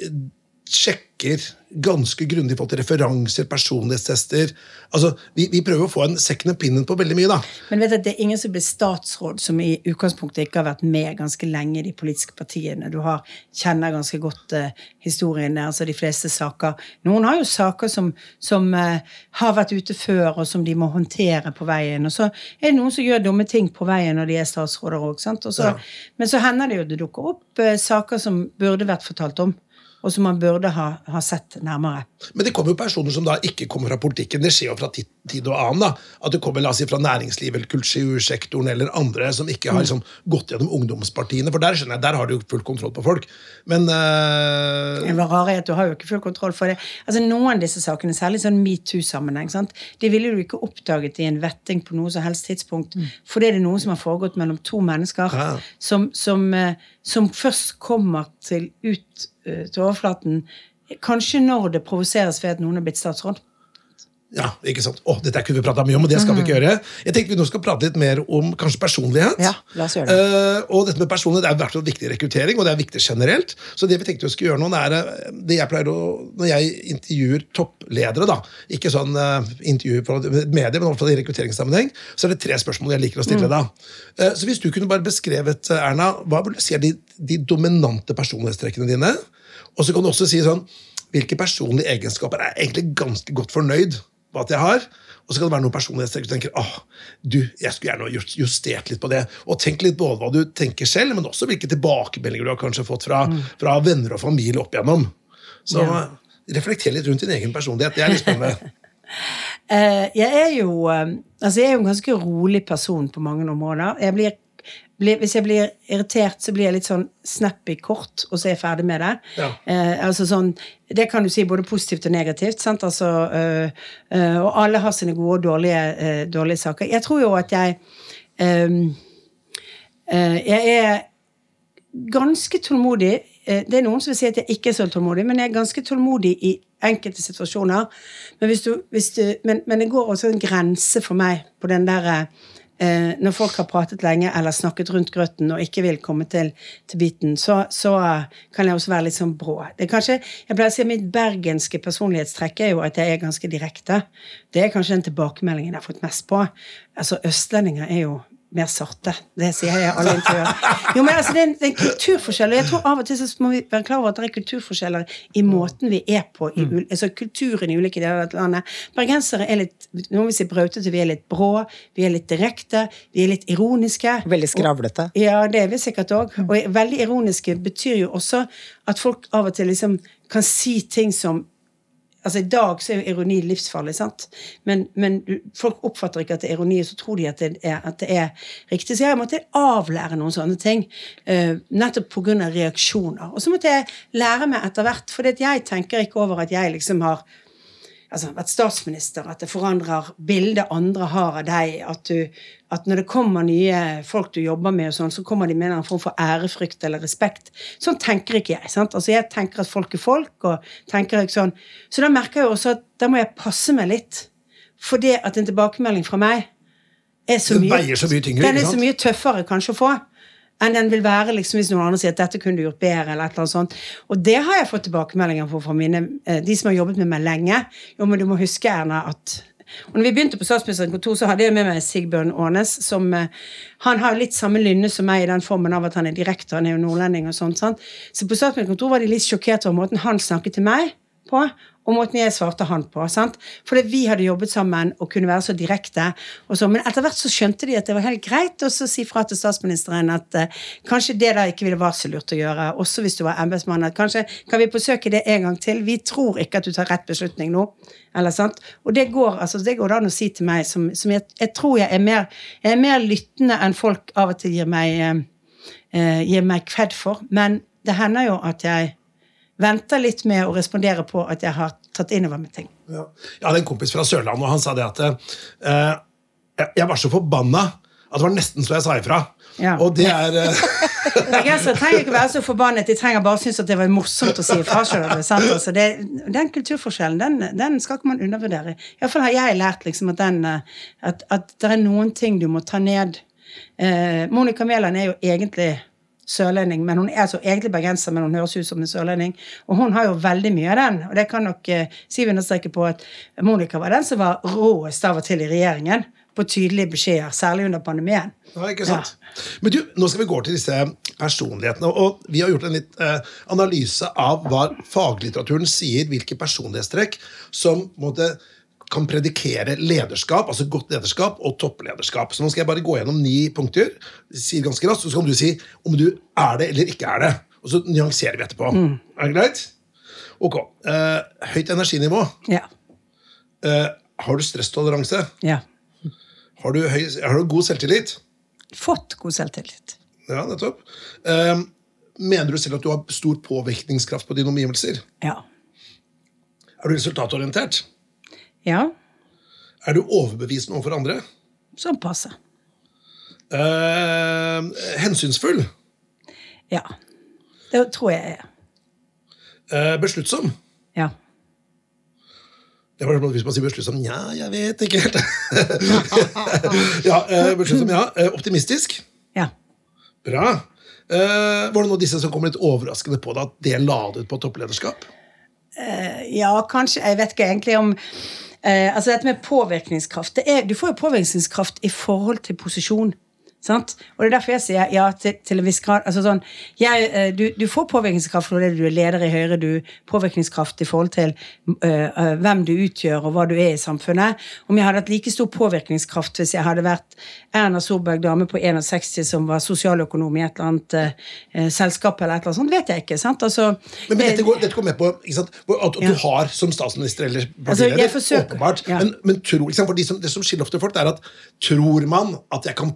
Speaker 3: sjekker ganske grundig på referanser, personlighetstester. Altså, vi, vi prøver å få en second opinion på veldig mye, da.
Speaker 2: Men vet du, at det er ingen som blir statsråd som i utgangspunktet ikke har vært med ganske lenge i de politiske partiene. Du har, kjenner ganske godt uh, historien der, altså de fleste saker. Noen har jo saker som, som uh, har vært ute før, og som de må håndtere på veien. Og så er det noen som gjør dumme ting på veien når de er statsråder òg. Ja. Men så hender det jo det dukker opp uh, saker som burde vært fortalt om og som man burde ha, ha, sett nærmere.
Speaker 3: Men det kommer jo personer som da ikke kommer fra politikken. Det skjer jo fra tid, tid og annen. da, At det kommer la oss si, fra næringslivet eller kultursektoren eller andre som ikke har liksom, gått gjennom ungdomspartiene. For der skjønner jeg, der har du jo full kontroll på folk. Men uh...
Speaker 2: Det var rare at du har jo ikke full kontroll for det. Altså Noen av disse sakene, særlig sånn metoo-sammenheng, det ville du ikke oppdaget i en vetting på noe som helst tidspunkt. Mm. Fordi det er noe som har foregått mellom to mennesker ja. som, som, uh, som først kommer til ut Eh, til overflaten. Kanskje når det provoseres ved at noen er blitt statsråd.
Speaker 3: Ja, ikke sant? Å, dette kunne vi prata mye om, og det skal vi ikke mhm. gjøre. Jeg tenkte vi nå skal prate litt mer om kanskje personlighet.
Speaker 4: Ja, la oss gjøre det.
Speaker 3: Uh, og dette med personlighet er hvert fall viktig rekruttering, og det er viktig generelt. Så det vi tenkte vi skulle gjøre nå, er eh, det jeg pleier å Når jeg intervjuer toppledere, da, ikke sånn uh, intervju på medier, men i rekrutteringssammenheng, så er det tre spørsmål jeg liker å stille mm. da. Uh, så hvis du kunne bare beskrevet, Erna, hva vil du si er de, de dominante personlighetstrekkene dine? Og så kan du også si sånn Hvilke personlige egenskaper er jeg egentlig ganske godt fornøyd med at jeg har. Og så kan det være noen personlighetstrekk du tenker åh, du, jeg skulle gjerne justert litt på det. Og tenk litt både hva du tenker selv, men også hvilke tilbakemeldinger du har kanskje fått fra, mm. fra venner og familie opp igjennom. Så ja. reflekter litt rundt din egen personlighet. Det er litt spennende.
Speaker 2: uh, jeg er jo uh, altså jeg er jo en ganske rolig person på mange områder. Jeg blir, hvis jeg blir irritert, så blir jeg litt sånn snappy kort, og så er jeg ferdig med det. Ja. Eh, altså sånn, Det kan du si både positivt og negativt. sant? Altså, øh, øh, og alle har sine gode og dårlige, øh, dårlige saker. Jeg tror jo at jeg Jeg er ganske tålmodig. Det er noen som vil si at jeg ikke er så tålmodig, men jeg er ganske tålmodig i enkelte situasjoner. Men, hvis du, hvis du, men, men det går også en grense for meg på den derre når folk har pratet lenge eller snakket rundt grøten og ikke vil komme til, til biten, så, så, kan jeg også være litt sånn brå. Det er kanskje, jeg pleier å si at Mitt bergenske personlighetstrekk er jo at jeg er ganske direkte. Det er kanskje den tilbakemeldingen jeg har fått mest på. Altså, Østlendinger er jo mer sarte. Det sier jeg alle intervjuer. Jo, men altså, det er, en, det er en kulturforskjell, og jeg tror av og til så må vi være klar over at det er kulturforskjeller i måten vi er på, i, altså kulturen i ulike deler av landet. Bergensere er litt noen vil si brautete, vi er litt brå, vi er litt direkte, vi er litt ironiske.
Speaker 4: Veldig skravlete.
Speaker 2: Og, ja, det er vi sikkert òg. Og veldig ironiske betyr jo også at folk av og til liksom kan si ting som Altså I dag så er jo ironi livsfarlig, sant? Men, men folk oppfatter ikke at det er ironi, og så tror de at det er, at det er riktig. Så jeg måtte avlære noen sånne ting, uh, nettopp pga. reaksjoner. Og så måtte jeg lære meg etter hvert, for jeg tenker ikke over at jeg liksom har altså, vært statsminister, at det forandrer bildet andre har av deg. At, du, at når det kommer nye folk du jobber med, sånn, så kommer de med en form for ærefrykt eller respekt. Sånn tenker ikke jeg. sant? Altså, Jeg tenker at folk er folk. og tenker ikke sånn. Så da merker jeg også at da må jeg passe meg litt. For det at en tilbakemelding fra meg er så mye,
Speaker 3: så mye tyngre,
Speaker 2: den er så mye tøffere kanskje å få enn den vil være liksom, hvis noen andre sier at dette kunne du gjort bedre. eller et eller annet sånt. Og det har jeg fått tilbakemeldinger på fra mine, eh, de som har jobbet med meg lenge. Jo, men du må huske, Erna, at og når vi begynte på Statsministerens kontor, så hadde jeg med meg Sigbjørn Aanes. som eh, Han har litt samme lynne som meg i den formen av at han er direktør, han er jo nordlending og sånt. Sant? Så på Statsministerens kontor var de litt sjokkert over måten han snakket til meg på og måten jeg svarte han på. sant? Fordi vi hadde jobbet sammen og kunne være så direkte. og så, Men etter hvert så skjønte de at det var helt greit å si fra til statsministeren at uh, kanskje det da ikke ville være så lurt å gjøre, også hvis du var embetsmann. at Kanskje kan vi besøke det en gang til. Vi tror ikke at du tar rett beslutning nå. eller sant? Og det går altså, det går an å si til meg som, som jeg, jeg, tror jeg er mer, jeg er mer lyttende enn folk av og til gir meg, uh, gir meg kved for. Men det hender jo at jeg venter litt med å respondere på at jeg har tatt inn over meg ting.
Speaker 3: Ja. Jeg hadde en kompis fra Sørlandet, og han sa det at uh, jeg var så forbanna at det var nesten så jeg sa ifra. Ja. Og det er.
Speaker 2: Bergensere trenger ikke være så forbannet, de trenger bare synes at det var morsomt å si ifra. Altså, det, den kulturforskjellen den, den, skal ikke man undervurdere. Iallfall har jeg lært liksom, at, den, at, at, det er noen ting du må ta ned. Uh, Monica Mæland er jo egentlig sørlending, men hun er altså egentlig bergenser, men hun høres ut som en sørlending. Og hun har jo veldig mye av den, og det kan nok eh, Siv understreke på at Monica var den som var råest av og til i regjeringen på tydelige beskjeder, særlig under pandemien.
Speaker 3: Ja, ikke sant? Men du, nå skal vi gå til disse personlighetene. Og vi har gjort en litt eh, analyse av hva faglitteraturen sier, hvilke personlighetstrekk som måtte, kan predikere lederskap, altså godt lederskap og topplederskap. Så nå skal jeg bare gå gjennom ni punkter, sier ganske raskt, så kan du si om du er det eller ikke er det. Og så nyanserer vi etterpå. Er det greit? Ok. Uh, høyt energinivå.
Speaker 2: Ja.
Speaker 3: Uh, har du stresstoleranse?
Speaker 2: ja.
Speaker 3: Har du, høy, har du god selvtillit?
Speaker 2: Fått god selvtillit.
Speaker 3: Ja, nettopp. Uh, mener du selv at du har stor påvirkningskraft på dine omgivelser?
Speaker 2: Ja.
Speaker 3: Er du resultatorientert?
Speaker 2: Ja.
Speaker 3: Er du overbevisende overfor andre?
Speaker 2: Sånn passe.
Speaker 3: Eh, hensynsfull?
Speaker 2: Ja. Det tror jeg er.
Speaker 3: Eh, besluttsom?
Speaker 2: Ja.
Speaker 3: Det var sånn Hvis man sier besluttsom Nja, jeg vet ikke helt. ja, eh, besluttsom, ja. Eh, optimistisk?
Speaker 2: Ja.
Speaker 3: Bra. Eh, var det noen av disse som kom litt overraskende på deg, at det la du ut på topplederskap?
Speaker 2: Ja, kanskje. Jeg vet ikke egentlig om eh, Altså dette med påvirkningskraft er, Du får jo påvirkningskraft i forhold til posisjon. Sant? Og det er derfor jeg sier ja til, til en viss grad. Altså sånn, jeg, eh, du, du får påvirkningskraft fordi du er leder i Høyre. Du påvirkningskraft i forhold til eh, hvem du utgjør og hva du er i samfunnet. Om jeg hadde hatt like stor påvirkningskraft hvis jeg hadde vært Erna Solberg, dame på 61 som var sosialøkonom i et eller annet øh, selskap eller et eller annet sånt, vet jeg ikke. sant? Altså,
Speaker 3: Men, men dette, går, dette går med på at, du
Speaker 2: Ja.
Speaker 3: har som statsminister eller partileder.
Speaker 2: altså,
Speaker 3: åpenbart.
Speaker 2: ja.
Speaker 3: Men, men tror, liksom. For de som, det som skiller ofte folk, er at tror man at jeg kan.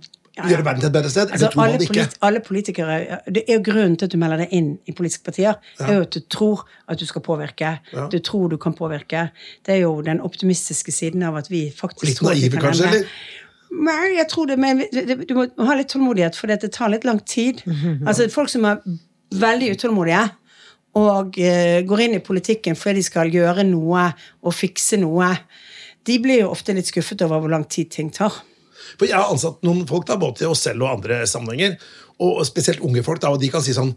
Speaker 3: Gjøre verden til et bedre sted,
Speaker 2: Altså,
Speaker 3: eller tror man
Speaker 2: alle,
Speaker 3: det ikke?
Speaker 2: polit alle politikere, Det er jo grunnen til at du melder deg inn i politiske partier. er jo at du tror at du skal påvirke. Du tror du kan påvirke. Det er jo den optimistiske siden av at vi faktisk
Speaker 3: Litt naive,
Speaker 2: kan
Speaker 3: kanskje? eller?
Speaker 2: Nei, jeg tror det, men du må ha litt tålmodighet, for det tar litt lang tid. Altså, Folk som er veldig utålmodige og eh, går inn i politikken fordi de skal gjøre noe og fikse noe, de blir jo ofte litt skuffet over hvor lang tid ting tar.
Speaker 3: For jeg har ansatt noen folk da, både til oss selv og andre sammenhenger, og spesielt unge folk, da, og de kan si sånn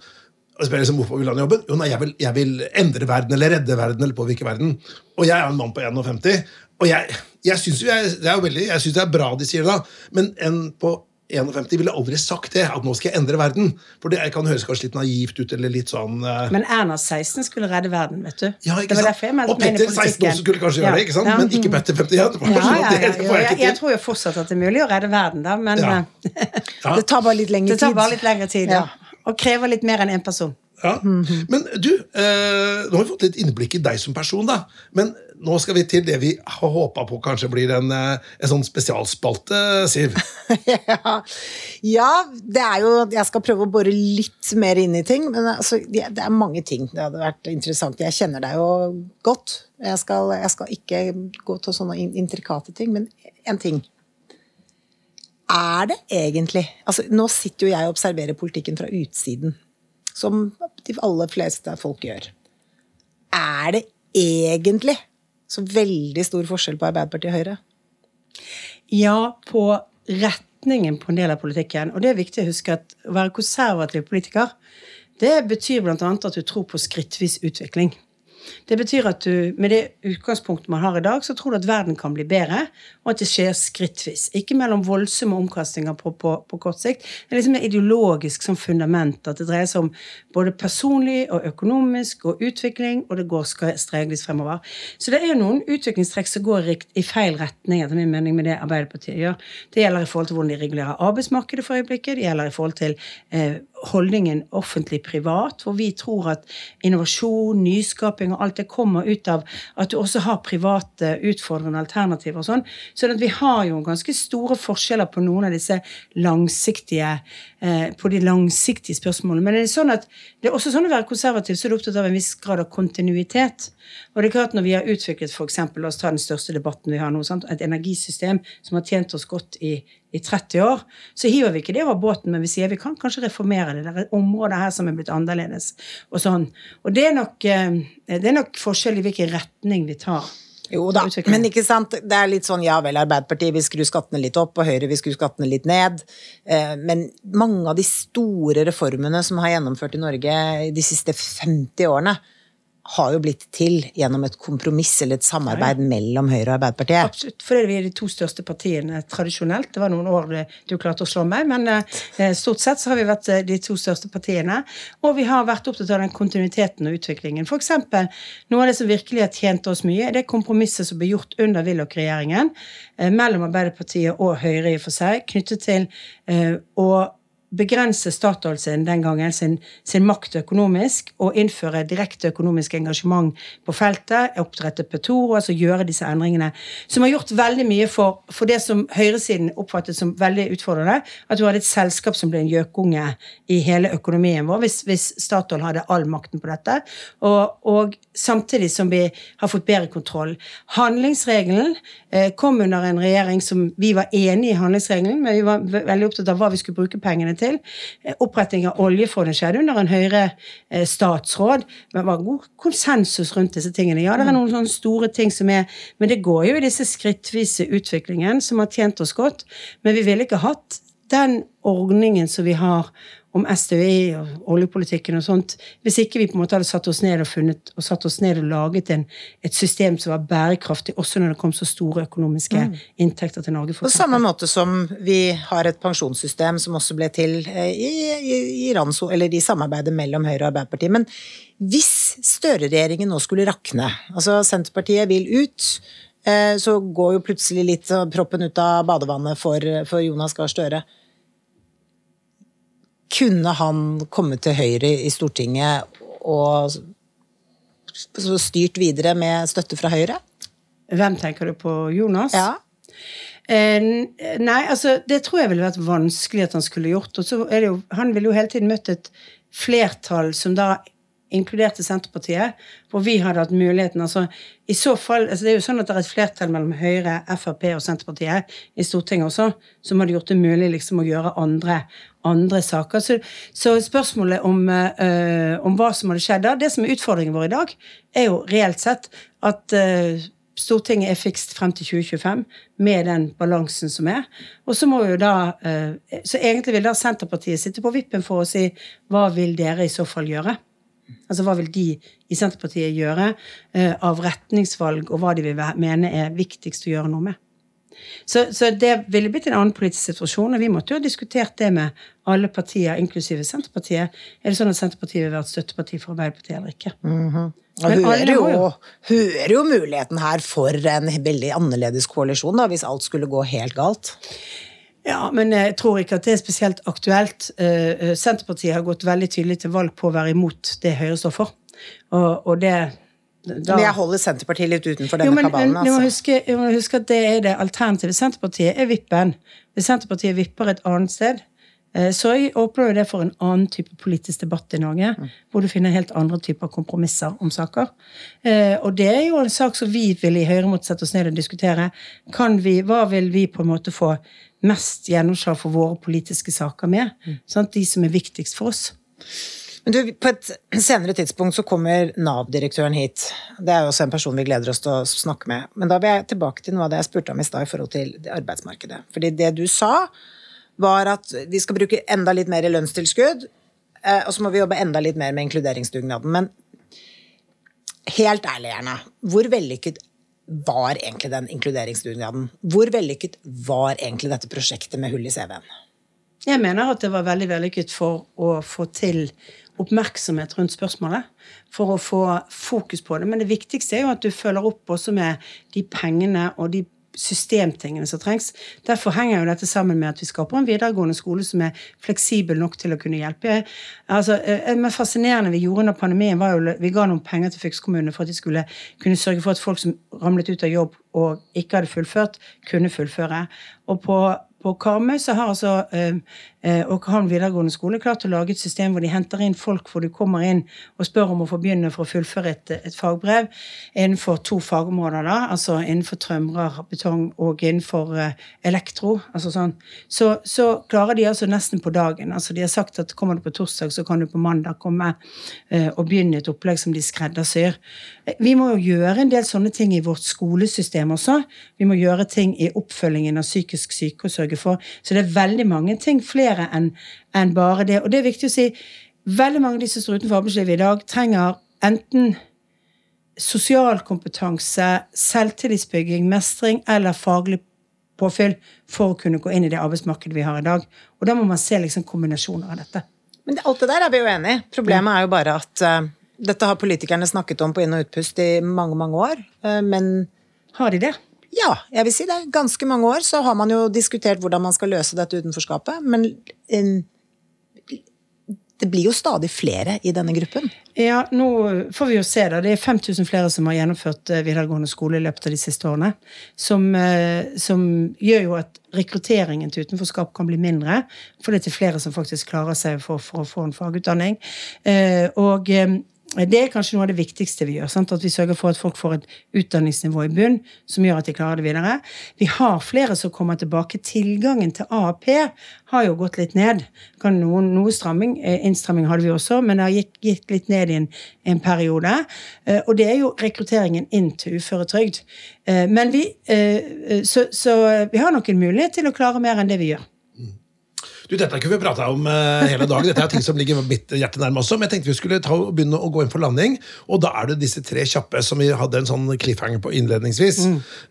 Speaker 3: liksom, hvorfor vil han jobben? Jo, nei, jeg vil, jeg vil endre verden, eller redde verden, eller påvirke verden. Og jeg er en mann på 51, og jeg, jeg syns det er jo veldig, jeg synes det er bra de sier det, da, men en på 51 ville aldri sagt det, at nå skal jeg endre verden. For det kan høres kanskje litt naivt ut, eller litt sånn uh...
Speaker 2: Men Erna 16 skulle redde verden, vet du.
Speaker 3: ja, ikke
Speaker 2: det var
Speaker 3: sant?
Speaker 2: jeg
Speaker 3: Og Petter 16 også skulle kanskje gjøre
Speaker 2: Ja.
Speaker 3: det, ikke sant?
Speaker 2: Ja.
Speaker 3: men ikke Petter 51. Det var
Speaker 2: Ja, ja,
Speaker 3: det
Speaker 2: ja, ja,
Speaker 3: jeg
Speaker 2: jeg, tror jo fortsatt at det er mulig å redde verden, da, men
Speaker 3: Ja.
Speaker 2: eh,
Speaker 3: Ja.
Speaker 4: Det tar bare litt lengre tid.
Speaker 2: det tar bare litt lengre tid. Ja. Og krever litt mer enn én person.
Speaker 3: Ja. Men du, eh, nå har vi fått litt innblikk i deg som person, da. Men nå skal vi til det vi har håpa på kanskje blir en, eh, en sånn spesialspalte, Siv.
Speaker 4: ja. ja, det er jo Jeg skal prøve å bore litt mer inn i ting, men altså, det, er mange ting. Det hadde vært interessant. Jeg kjenner deg jo godt. Jeg skal, jeg skal ikke gå til sånne intrikate ting, men én ting. Er det egentlig altså Nå sitter jo jeg og observerer politikken fra utsiden, som de aller fleste folk gjør. Er det egentlig så veldig stor forskjell på Arbeiderpartiet og Høyre?
Speaker 2: Ja, på retningen på en del av politikken. Og det er viktig å huske at å være konservativ politiker, det betyr annet at du tror på skrittvis utvikling. Det betyr at du, med det utgangspunktet man har i dag, så tror du at verden kan bli bedre, og at det skjer skrittvis. Ikke mellom voldsomme omkastninger på, på, på kort sikt. Det er liksom et ideologisk som fundament, at det dreier seg om både personlig og økonomisk og utvikling, og det går stregvis fremover. Så det er jo noen utviklingstrekk som går i feil retning, etter min mening, med det Arbeiderpartiet gjør. Det gjelder i forhold til hvordan de regulerer arbeidsmarkedet for øyeblikket, det gjelder i forhold til eh, holdningen offentlig-privat, hvor vi tror at innovasjon, nyskaping og alt det kommer ut av at du også har private utfordrende alternativer og sånn. Sånn vi har jo ganske store forskjeller på noen av disse langsiktige eh, på de langsiktige spørsmålene. Men det er, sånn at, det er også sånn å være konservativ, så er du opptatt av en viss grad av kontinuitet. Og det er klart når vi har utviklet eksempel, la oss ta den største debatten vi har nå, sant? et energisystem som har tjent oss godt i, i 30 år, så hiver vi ikke det over båten, men vi sier vi kan kanskje reformere det. Det er områder her som er blitt annerledes. Og sånn. Og det er nok, eh, det er nok forskjell i hvilken retning vi tar.
Speaker 4: Jo da, men ikke sant, det er litt sånn ja vel, Arbeiderpartiet vil skru skattene litt opp, og Høyre vil skru skattene litt ned. Eh, Men mange av de store reformene som har gjennomført i Norge de siste 50 årene, har jo blitt til gjennom et kompromiss eller et samarbeid mellom Høyre og Arbeiderpartiet.
Speaker 2: Absolutt, fordi vi er de to største partiene tradisjonelt. Det var noen år du klarte å slå meg, men eh, stort sett så har vi vært eh, de to største partiene. Og vi har vært opptatt av den kontinuiteten og utviklingen. For eksempel, noe av det som virkelig har tjent oss mye, er det kompromisset som ble gjort under Willoch-regjeringen eh, mellom Arbeiderpartiet og Høyre i og for seg, knyttet til å begrense Statoil sin den gangen sin, sin makt økonomisk og innføre direkte økonomisk engasjement på feltet, oppdrette Petoro, altså gjøre disse endringene, som har gjort veldig mye for, for det som høyresiden oppfattet som veldig utfordrende, at du hadde et selskap som ble en gjøkunge i hele økonomien vår, hvis, hvis Statoil hadde all makten på dette, og, og samtidig som vi har fått bedre kontroll. Handlingsregelen eh, kom under en regjering som vi var enig i handlingsregelen, men vi var veldig opptatt av hva vi skulle bruke pengene til. Eh, Oppretting av oljefondet skjedde under en Høyre-statsråd, men det var god konsensus rundt disse tingene. Ja, det er noen sånne store ting som er Men det går jo i disse skrittvise utviklingen som har tjent oss godt, men vi ville ikke hatt den ordningen som vi har om SDØE og oljepolitikken og sånt, hvis ikke vi på en måte hadde satt oss ned og funnet, og satt oss ned og laget en, et system som var bærekraftig, også når det kom så store økonomiske inntekter til Norge.
Speaker 4: På samme måte som vi har et pensjonssystem som også ble til eh, i, i, i, ranso, eller i samarbeidet mellom Høyre og Arbeiderpartiet. Men hvis Støre-regjeringen nå skulle rakne, altså Senterpartiet vil ut, eh, så går jo plutselig litt proppen ut av badevannet for, for Jonas Gahr Støre. Kunne han komme til Høyre i Stortinget og styrt videre med støtte fra Høyre?
Speaker 2: Hvem tenker du på? Jonas?
Speaker 4: Ja.
Speaker 2: Eh, nei, altså det tror jeg ville vært vanskelig at han skulle gjort. Og så er det jo, han ville jo hele tiden møtt et flertall som da inkluderte Senterpartiet, hvor vi hadde hatt muligheten. altså i så fall, altså Det er jo sånn at det er et flertall mellom Høyre, Frp og Senterpartiet i Stortinget også, som hadde gjort det mulig liksom å gjøre andre, andre saker. Så, så spørsmålet om, eh, om hva som hadde skjedd da, det som er utfordringen vår i dag, er jo reelt sett at eh, Stortinget er fikst frem til 2025 med den balansen som er. Og så må jo da eh, Så egentlig vil da Senterpartiet sitte på vippen for å si hva vil dere i så fall gjøre? Altså hva vil de i Senterpartiet gjøre av retningsvalg, og hva de vil mene er viktigst å gjøre noe med? Så, så det ville blitt en annen politisk situasjon, og vi måtte jo ha diskutert det med alle partier, inklusive Senterpartiet. Er det sånn at Senterpartiet vil være et støtteparti for Arbeiderpartiet eller ikke?
Speaker 4: Og
Speaker 2: Men
Speaker 4: hører
Speaker 2: alle
Speaker 4: jo,
Speaker 2: jo-
Speaker 4: hører jo muligheten her for en veldig annerledes koalisjon, da, hvis alt skulle gå helt galt.
Speaker 2: Ja, men jeg tror ikke at det er spesielt aktuelt. Eh, eh, Senterpartiet har gått veldig tydelig til valg på å være imot det Høyre står for. Og, og det da,
Speaker 4: Men jeg holder Senterpartiet litt utenfor
Speaker 2: jo,
Speaker 4: denne
Speaker 2: men,
Speaker 4: kabalen.
Speaker 2: Altså. du må huske, du må huske at det er det alternativet. Senterpartiet er vippen. Hvis Senterpartiet vipper et annet sted, eh, så åpner jo det for en annen type politisk debatt i Norge, hvor du finner helt andre typer kompromisser om saker. Eh, Og det er jo en sak som vi vil i Høyre måtte sette oss ned og diskutere. Kan vi, hva vil vi på en måte få mest gjennomslag for våre politiske saker med? Sant? De som er viktigst for oss.
Speaker 4: Men du, på et senere tidspunkt så kommer Nav-direktøren hit. Det er jo også en person vi gleder oss til å snakke med. Men da vil jeg tilbake til noe av det jeg spurte om i stad i forhold til det arbeidsmarkedet. Fordi det du sa, var at vi skal bruke enda litt mer i lønnstilskudd, eh, og så må vi jobbe enda litt mer med inkluderingsdugnaden. Men helt ærlig, Erna, hvor vellykket var egentlig den inkluderingsdugnaden? Hvor vellykket var egentlig dette prosjektet med hull i CV-en?
Speaker 2: Jeg mener at det var veldig vellykket for å få til oppmerksomhet rundt spørsmålet. For å få fokus på det. Men det viktigste er jo at du følger opp også med de pengene og de systemtingene som trengs. Derfor henger jo dette sammen med at vi skaper en videregående skole som er fleksibel nok til å kunne hjelpe. Altså, det mest fascinerende vi gjorde under pandemien, var jo vi ga noen penger til fylkeskommunene for at de skulle kunne sørge for at folk som ramlet ut av jobb og ikke hadde fullført, kunne fullføre. Og på på Karmøy så har altså eh, eh, Åkerhamn videregående skole klart å lage et system hvor de henter inn folk hvor du kommer inn og spør om å få begynne for å fullføre et, et fagbrev innenfor to fagområder, da, altså innenfor trømrer, betong og innenfor eh, elektro. altså sånn, så, så klarer de altså nesten på dagen. altså De har sagt at kommer du på torsdag, så kan du på mandag komme eh, og begynne et opplegg som de skreddersyr. Vi må jo gjøre en del sånne ting i vårt skolesystem også. Vi må gjøre ting i oppfølgingen av psykisk syke og sørge for Så det er veldig mange ting, flere enn en bare det. Og det er viktig å si, veldig mange av de som står utenfor arbeidslivet i dag, trenger enten sosial kompetanse, selvtillitsbygging, mestring eller faglig påfyll for å kunne gå inn i det arbeidsmarkedet vi har i dag. Og da må man se liksom kombinasjoner av dette.
Speaker 4: Men alt det der er vi jo enig i. Problemet er jo bare at eh, dette har politikerne snakket om på inn- og utpust i mange, mange år. eh, men
Speaker 2: Har de det?
Speaker 4: ja, jeg vil si det. Ganske mange år så har man jo diskutert hvordan man skal løse dette utenforskapet. Men eh, det blir jo stadig flere i denne gruppen.
Speaker 2: Ja, nå får vi jo se da. Det er 5000 flere som har gjennomført eh, videregående skole i løpet av de siste årene. Som, som gjør jo at rekrutteringen til utenforskap kan bli mindre. For det er flere som faktisk klarer seg for, for å få en fagutdanning. Og det er kanskje noe av det viktigste vi gjør. Sant? At vi sørger for at folk får et utdanningsnivå i bunn som gjør at de klarer det videre. Vi har flere som kommer tilbake. Tilgangen til AAP har jo gått litt ned. Noen, noe stramming, eh, innstramming hadde vi også, men det har gitt, gitt litt ned i en, en periode. Eh, Og det er jo rekrutteringen inn til uføretrygd. Eh, Men vi, så, så vi har nok en mulighet til å klare mer enn det vi gjør.
Speaker 3: Du, Dette kunne vi prata om uh, hele dagen. Dette er ting som ligger mitt hjerte nærme også. Men jeg tenkte vi skulle ta, begynne å gå inn for landing. Og da er det disse tre kjappe som vi hadde en sånn cliffhanger på innledningsvis.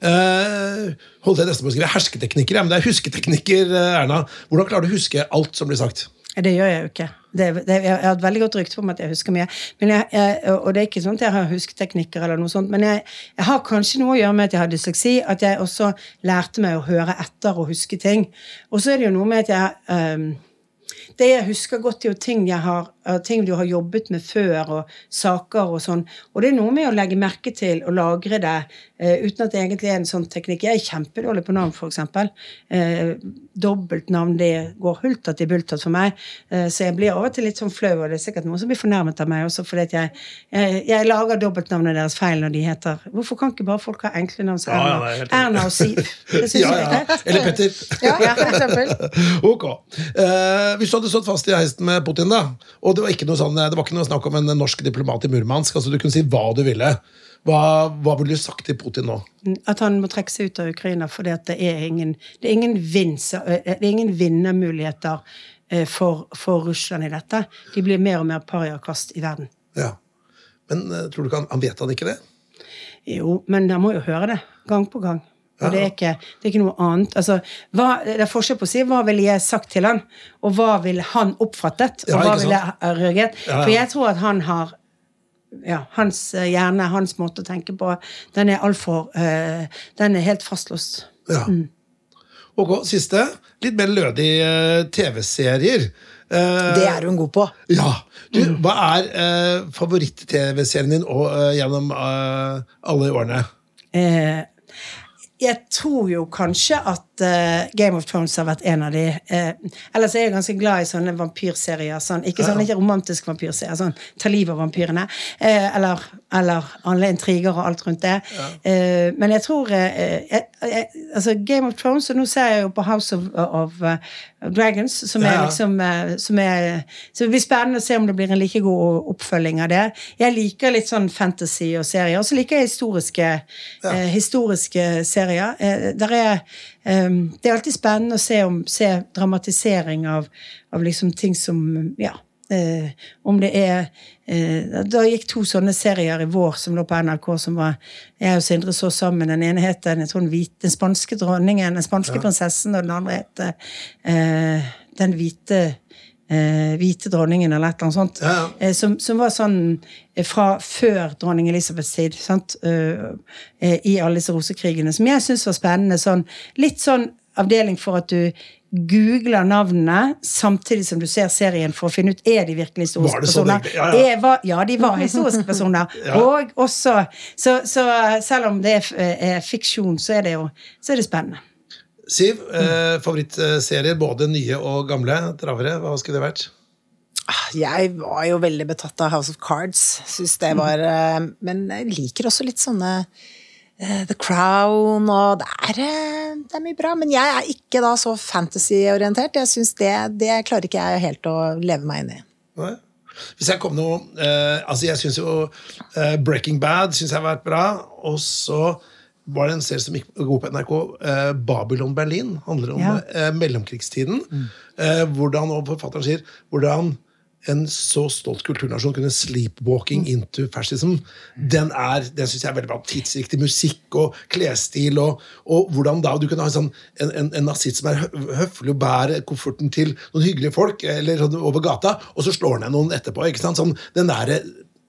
Speaker 3: Eh, holdt jeg nesten på å skrive hersketeknikker, ja, men det er husketeknikker, eh, Erna. Hvordan klarer du å huske alt som blir sagt?
Speaker 2: Det gjør jeg jo ikke. Det, det, jeg har et veldig godt rykte på meg at jeg husker mye. Jeg, jeg, og det er ikke sånn at jeg har husketeknikker, eller noe sånt, men jeg, jeg har kanskje noe å gjøre med at jeg har dysleksi. At jeg også lærte meg å høre etter og huske ting. Og så er det jo noe med at jeg um, Det jeg husker godt, er jo ting, jeg har, eh, ting du har jobbet med før, og saker og sånn. Og det er noe med å legge merke til og lagre det uh, uten at det egentlig er en sånn teknikk. Jeg er kjempedårlig på navn, for eksempel. Dobbeltnavn det går hultat i bultat for meg. Eh, så jeg blir av og til litt sånn flau, og det er sikkert noen som blir fornærmet av meg også, fordi at jeg, jeg, jeg lager dobbeltnavnene deres feil når de heter Hvorfor kan ikke bare folk ha enkle navn som
Speaker 3: Ja, ja,
Speaker 2: Erna,
Speaker 3: er.
Speaker 2: Erna og Siv? Det synes
Speaker 3: Ja, ja. Eller Petter.
Speaker 2: Ja, ja, for eksempel.
Speaker 3: Ok. Eh, hvis du hadde stått fast i heisen med Putin, da, og det var ikke noe, sånn, det var ikke noe snakk om en norsk diplomat i Murmansk, altså du kunne si hva du ville, hva, hva ville du sagt til Putin nå?
Speaker 2: At han må trekke seg ut av Ukraina for det er ingen, det er ingen, det er ingen vinnermuligheter eh, for, for Russland i dette. De blir mer og mer pariakast i verden.
Speaker 3: Ja. Men eh, tror du ikke han, han vet han ikke det?
Speaker 2: Jo, men han må jo høre det gang på gang. Og det, er ikke, det er ikke noe annet. Altså, hva, det er forskjell på å si hva ville jeg sagt til han, og hva ville han oppfattet, og
Speaker 3: Ja,
Speaker 2: hva ville jeg reagert.
Speaker 3: Ja, ja.
Speaker 2: For jeg tror at han har ja, hans eh, hjerne, hans måte å tenke på, den er altfor uh, Den er helt fastlåst.
Speaker 3: Ja. Ok, siste. Litt mer lødig eh, TV-serier. Uh,
Speaker 4: Det er hun god på.
Speaker 3: Ja. Du, hva er uh, favoritt-TV-serien din og, uh, gjennom eh, alle årene?
Speaker 2: Eh, jeg tror jo kanskje at uh, Game of Thrones har vært en av de. Uh, ellers er jeg ganske glad i sånne vampyrserier. Sånn, ikke sånn, ikke romantisk vampyrserier, sånn ta livet av vampyrene. Uh, eller, eller alle intriger og alt rundt det. Eh, men jeg tror eh, jeg, jeg, altså Game of Thrones, og nå ser jeg jo på House of, of eh, Dragons, som er
Speaker 3: Ja, ja.
Speaker 2: liksom eh, som er, Så det blir spennende å se om det blir en like god oppfølging av det. Jeg liker litt sånn fantasy og serier, og så liker jeg historiske, eh, historiske serier. Eh, er, eh, det er alltid spennende å se, om, se dramatisering av, av liksom ting som Ja. Eh, om det er eh, Da gikk to sånne serier i vår som lå på NRK, som var Jeg og Sindre så sammen. Den ene het den, den, spanske dronningen, den spanske prinsessen, og den andre het eh, Den hvite eh, hvite dronningen, eller et eller annet sånt.
Speaker 3: Ja, ja.
Speaker 2: Eh, som, som var sånn eh, fra før dronning Elisabeths tid, sant? I alle disse rosekrigene, som jeg syns var spennende. Sånn, litt sånn avdeling for at du googler navnene samtidig som du ser serien for å finne ut er de virkelig historiske
Speaker 3: Var det så
Speaker 2: personer.
Speaker 3: Ja, ja.
Speaker 2: Var, ja, de var historiske personer.
Speaker 3: Ja.
Speaker 2: Og også så, så selv om det er, er fiksjon, så er det jo så er det spennende.
Speaker 3: Siv, eh, favorittserier, både nye og gamle travere, hva skulle det vært?
Speaker 4: Ah, Jeg var jo veldig betatt av House of Cards. Synes det var eh, Men jeg liker også litt sånne The Crown og det er, eh, det er mye bra. Men jeg er ikke da så fantasy-orientert. Jeg synes det, det klarer ikke jeg helt å leve meg inn i.
Speaker 3: Nei? Hvis jeg kom noe eh, Altså, jeg syns jo eh, Breaking Bad synes jeg har vært bra. Og så var det en serie som gikk god på NRK, eh, Babylon Berlin. Handler om
Speaker 2: Ja.
Speaker 3: eh, mellomkrigstiden. Eh, hvordan, og forfatteren sier hvordan en så stolt kulturnasjon kunne sleepwalking into fascism. Den er, den synes jeg er veldig bra. Tidsriktig musikk og klesstil. Og, og hvordan da du kan ha en, sånn, en, en, en nazist som er høflig og bærer kofferten til noen hyggelige folk eller sånn over gata, og så slår han ned noen etterpå. ikke sant? Sånn, den der,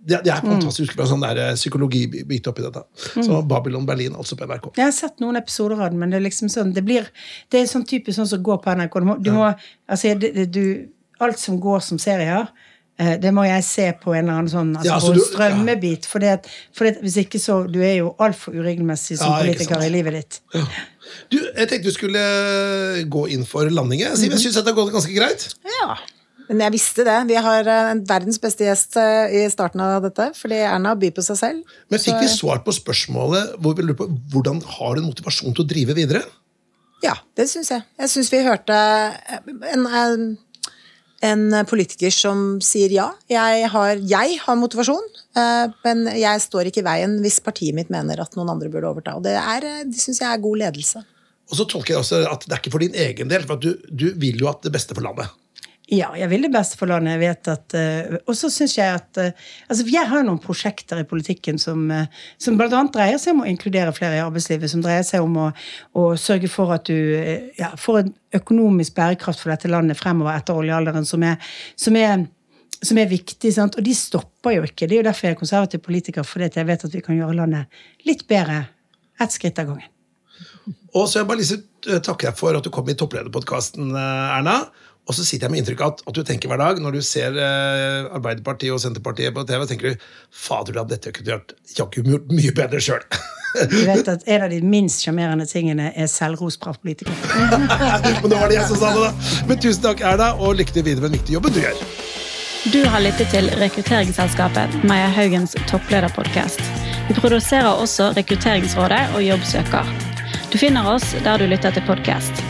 Speaker 3: det, det er fantastisk bra sånn der psykologibit oppi dette. Så Babylon Berlin, altså på NRK.
Speaker 2: Jeg har sett noen episoder av den, men det er liksom sånn Det, blir, det er sånn typisk sånn som går på NRK. Du må, du må altså, det, det, du, alt som går som serier, eh, det må jeg se på en eller annen sånn altså,
Speaker 3: Ja, så
Speaker 2: på en strømmebit. For hvis ikke så Du er jo altfor uregelmessig som
Speaker 3: Ja,
Speaker 2: politiker i livet ditt.
Speaker 3: Du, jeg tenkte du skulle gå inn for landing. Siv, jeg syns det har gått ganske greit.
Speaker 4: Ja. Men jeg visste det. Vi har eh, en verdens beste gjest eh, i starten av dette. Fordi Erna byr på seg selv.
Speaker 3: Men fikk vi svar på spørsmålet hvor vi lurer på hvordan har du motivasjon til å drive videre?
Speaker 4: Ja, det syns jeg. Jeg syns vi hørte en, en, en politiker som sier ja. Jeg har, jeg har motivasjon, eh, men jeg står ikke i veien hvis partiet mitt mener at noen andre burde overta. Og det, er, eh, det syns jeg er god ledelse.
Speaker 3: Og så tolker jeg også at det er ikke for din egen del, for du, du vil jo at det beste for landet.
Speaker 2: Ja, jeg vil det beste for landet. Jeg vet at, uh, og så syns jeg at uh, altså Jeg har noen prosjekter i politikken som, uh, som bl.a. dreier seg om å inkludere flere i arbeidslivet. Som dreier seg om å, å sørge for at du ja, får en økonomisk bærekraft for dette landet fremover etter oljealderen, som er, som er som er viktig, sant? og de stopper jo ikke. Det er jo derfor jeg er konservativ politiker, fordi jeg vet at vi kan gjøre landet litt bedre ett skritt av gangen.
Speaker 3: Og så jeg bare lyst til å takke deg for at du kom i topplederpodkasten, Erna. Og så sitter jeg med inntrykk av at, at du tenker hver dag, når du ser eh, Arbeiderpartiet og Senterpartiet på TV, tenker du fader, at dette kunne gjort, jaggu gjort mye bedre sjøl.
Speaker 2: Du vet at En av de minst sjarmerende tingene er selvros fra politikere.
Speaker 3: Men det var det jeg som sa det, da. Men tusen takk, Erna, og lykke til videre med den viktige jobben du gjør.
Speaker 1: Du har lyttet til rekrutteringsselskapet Maja Haugens topplederpodkast. Vi produserer også Rekrutteringsrådet og Jobbsøker. Du finner oss der du lytter til podkast.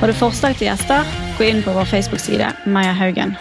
Speaker 1: Har du forslag til gjester, gå inn på vår Facebook-side Maja Haugen.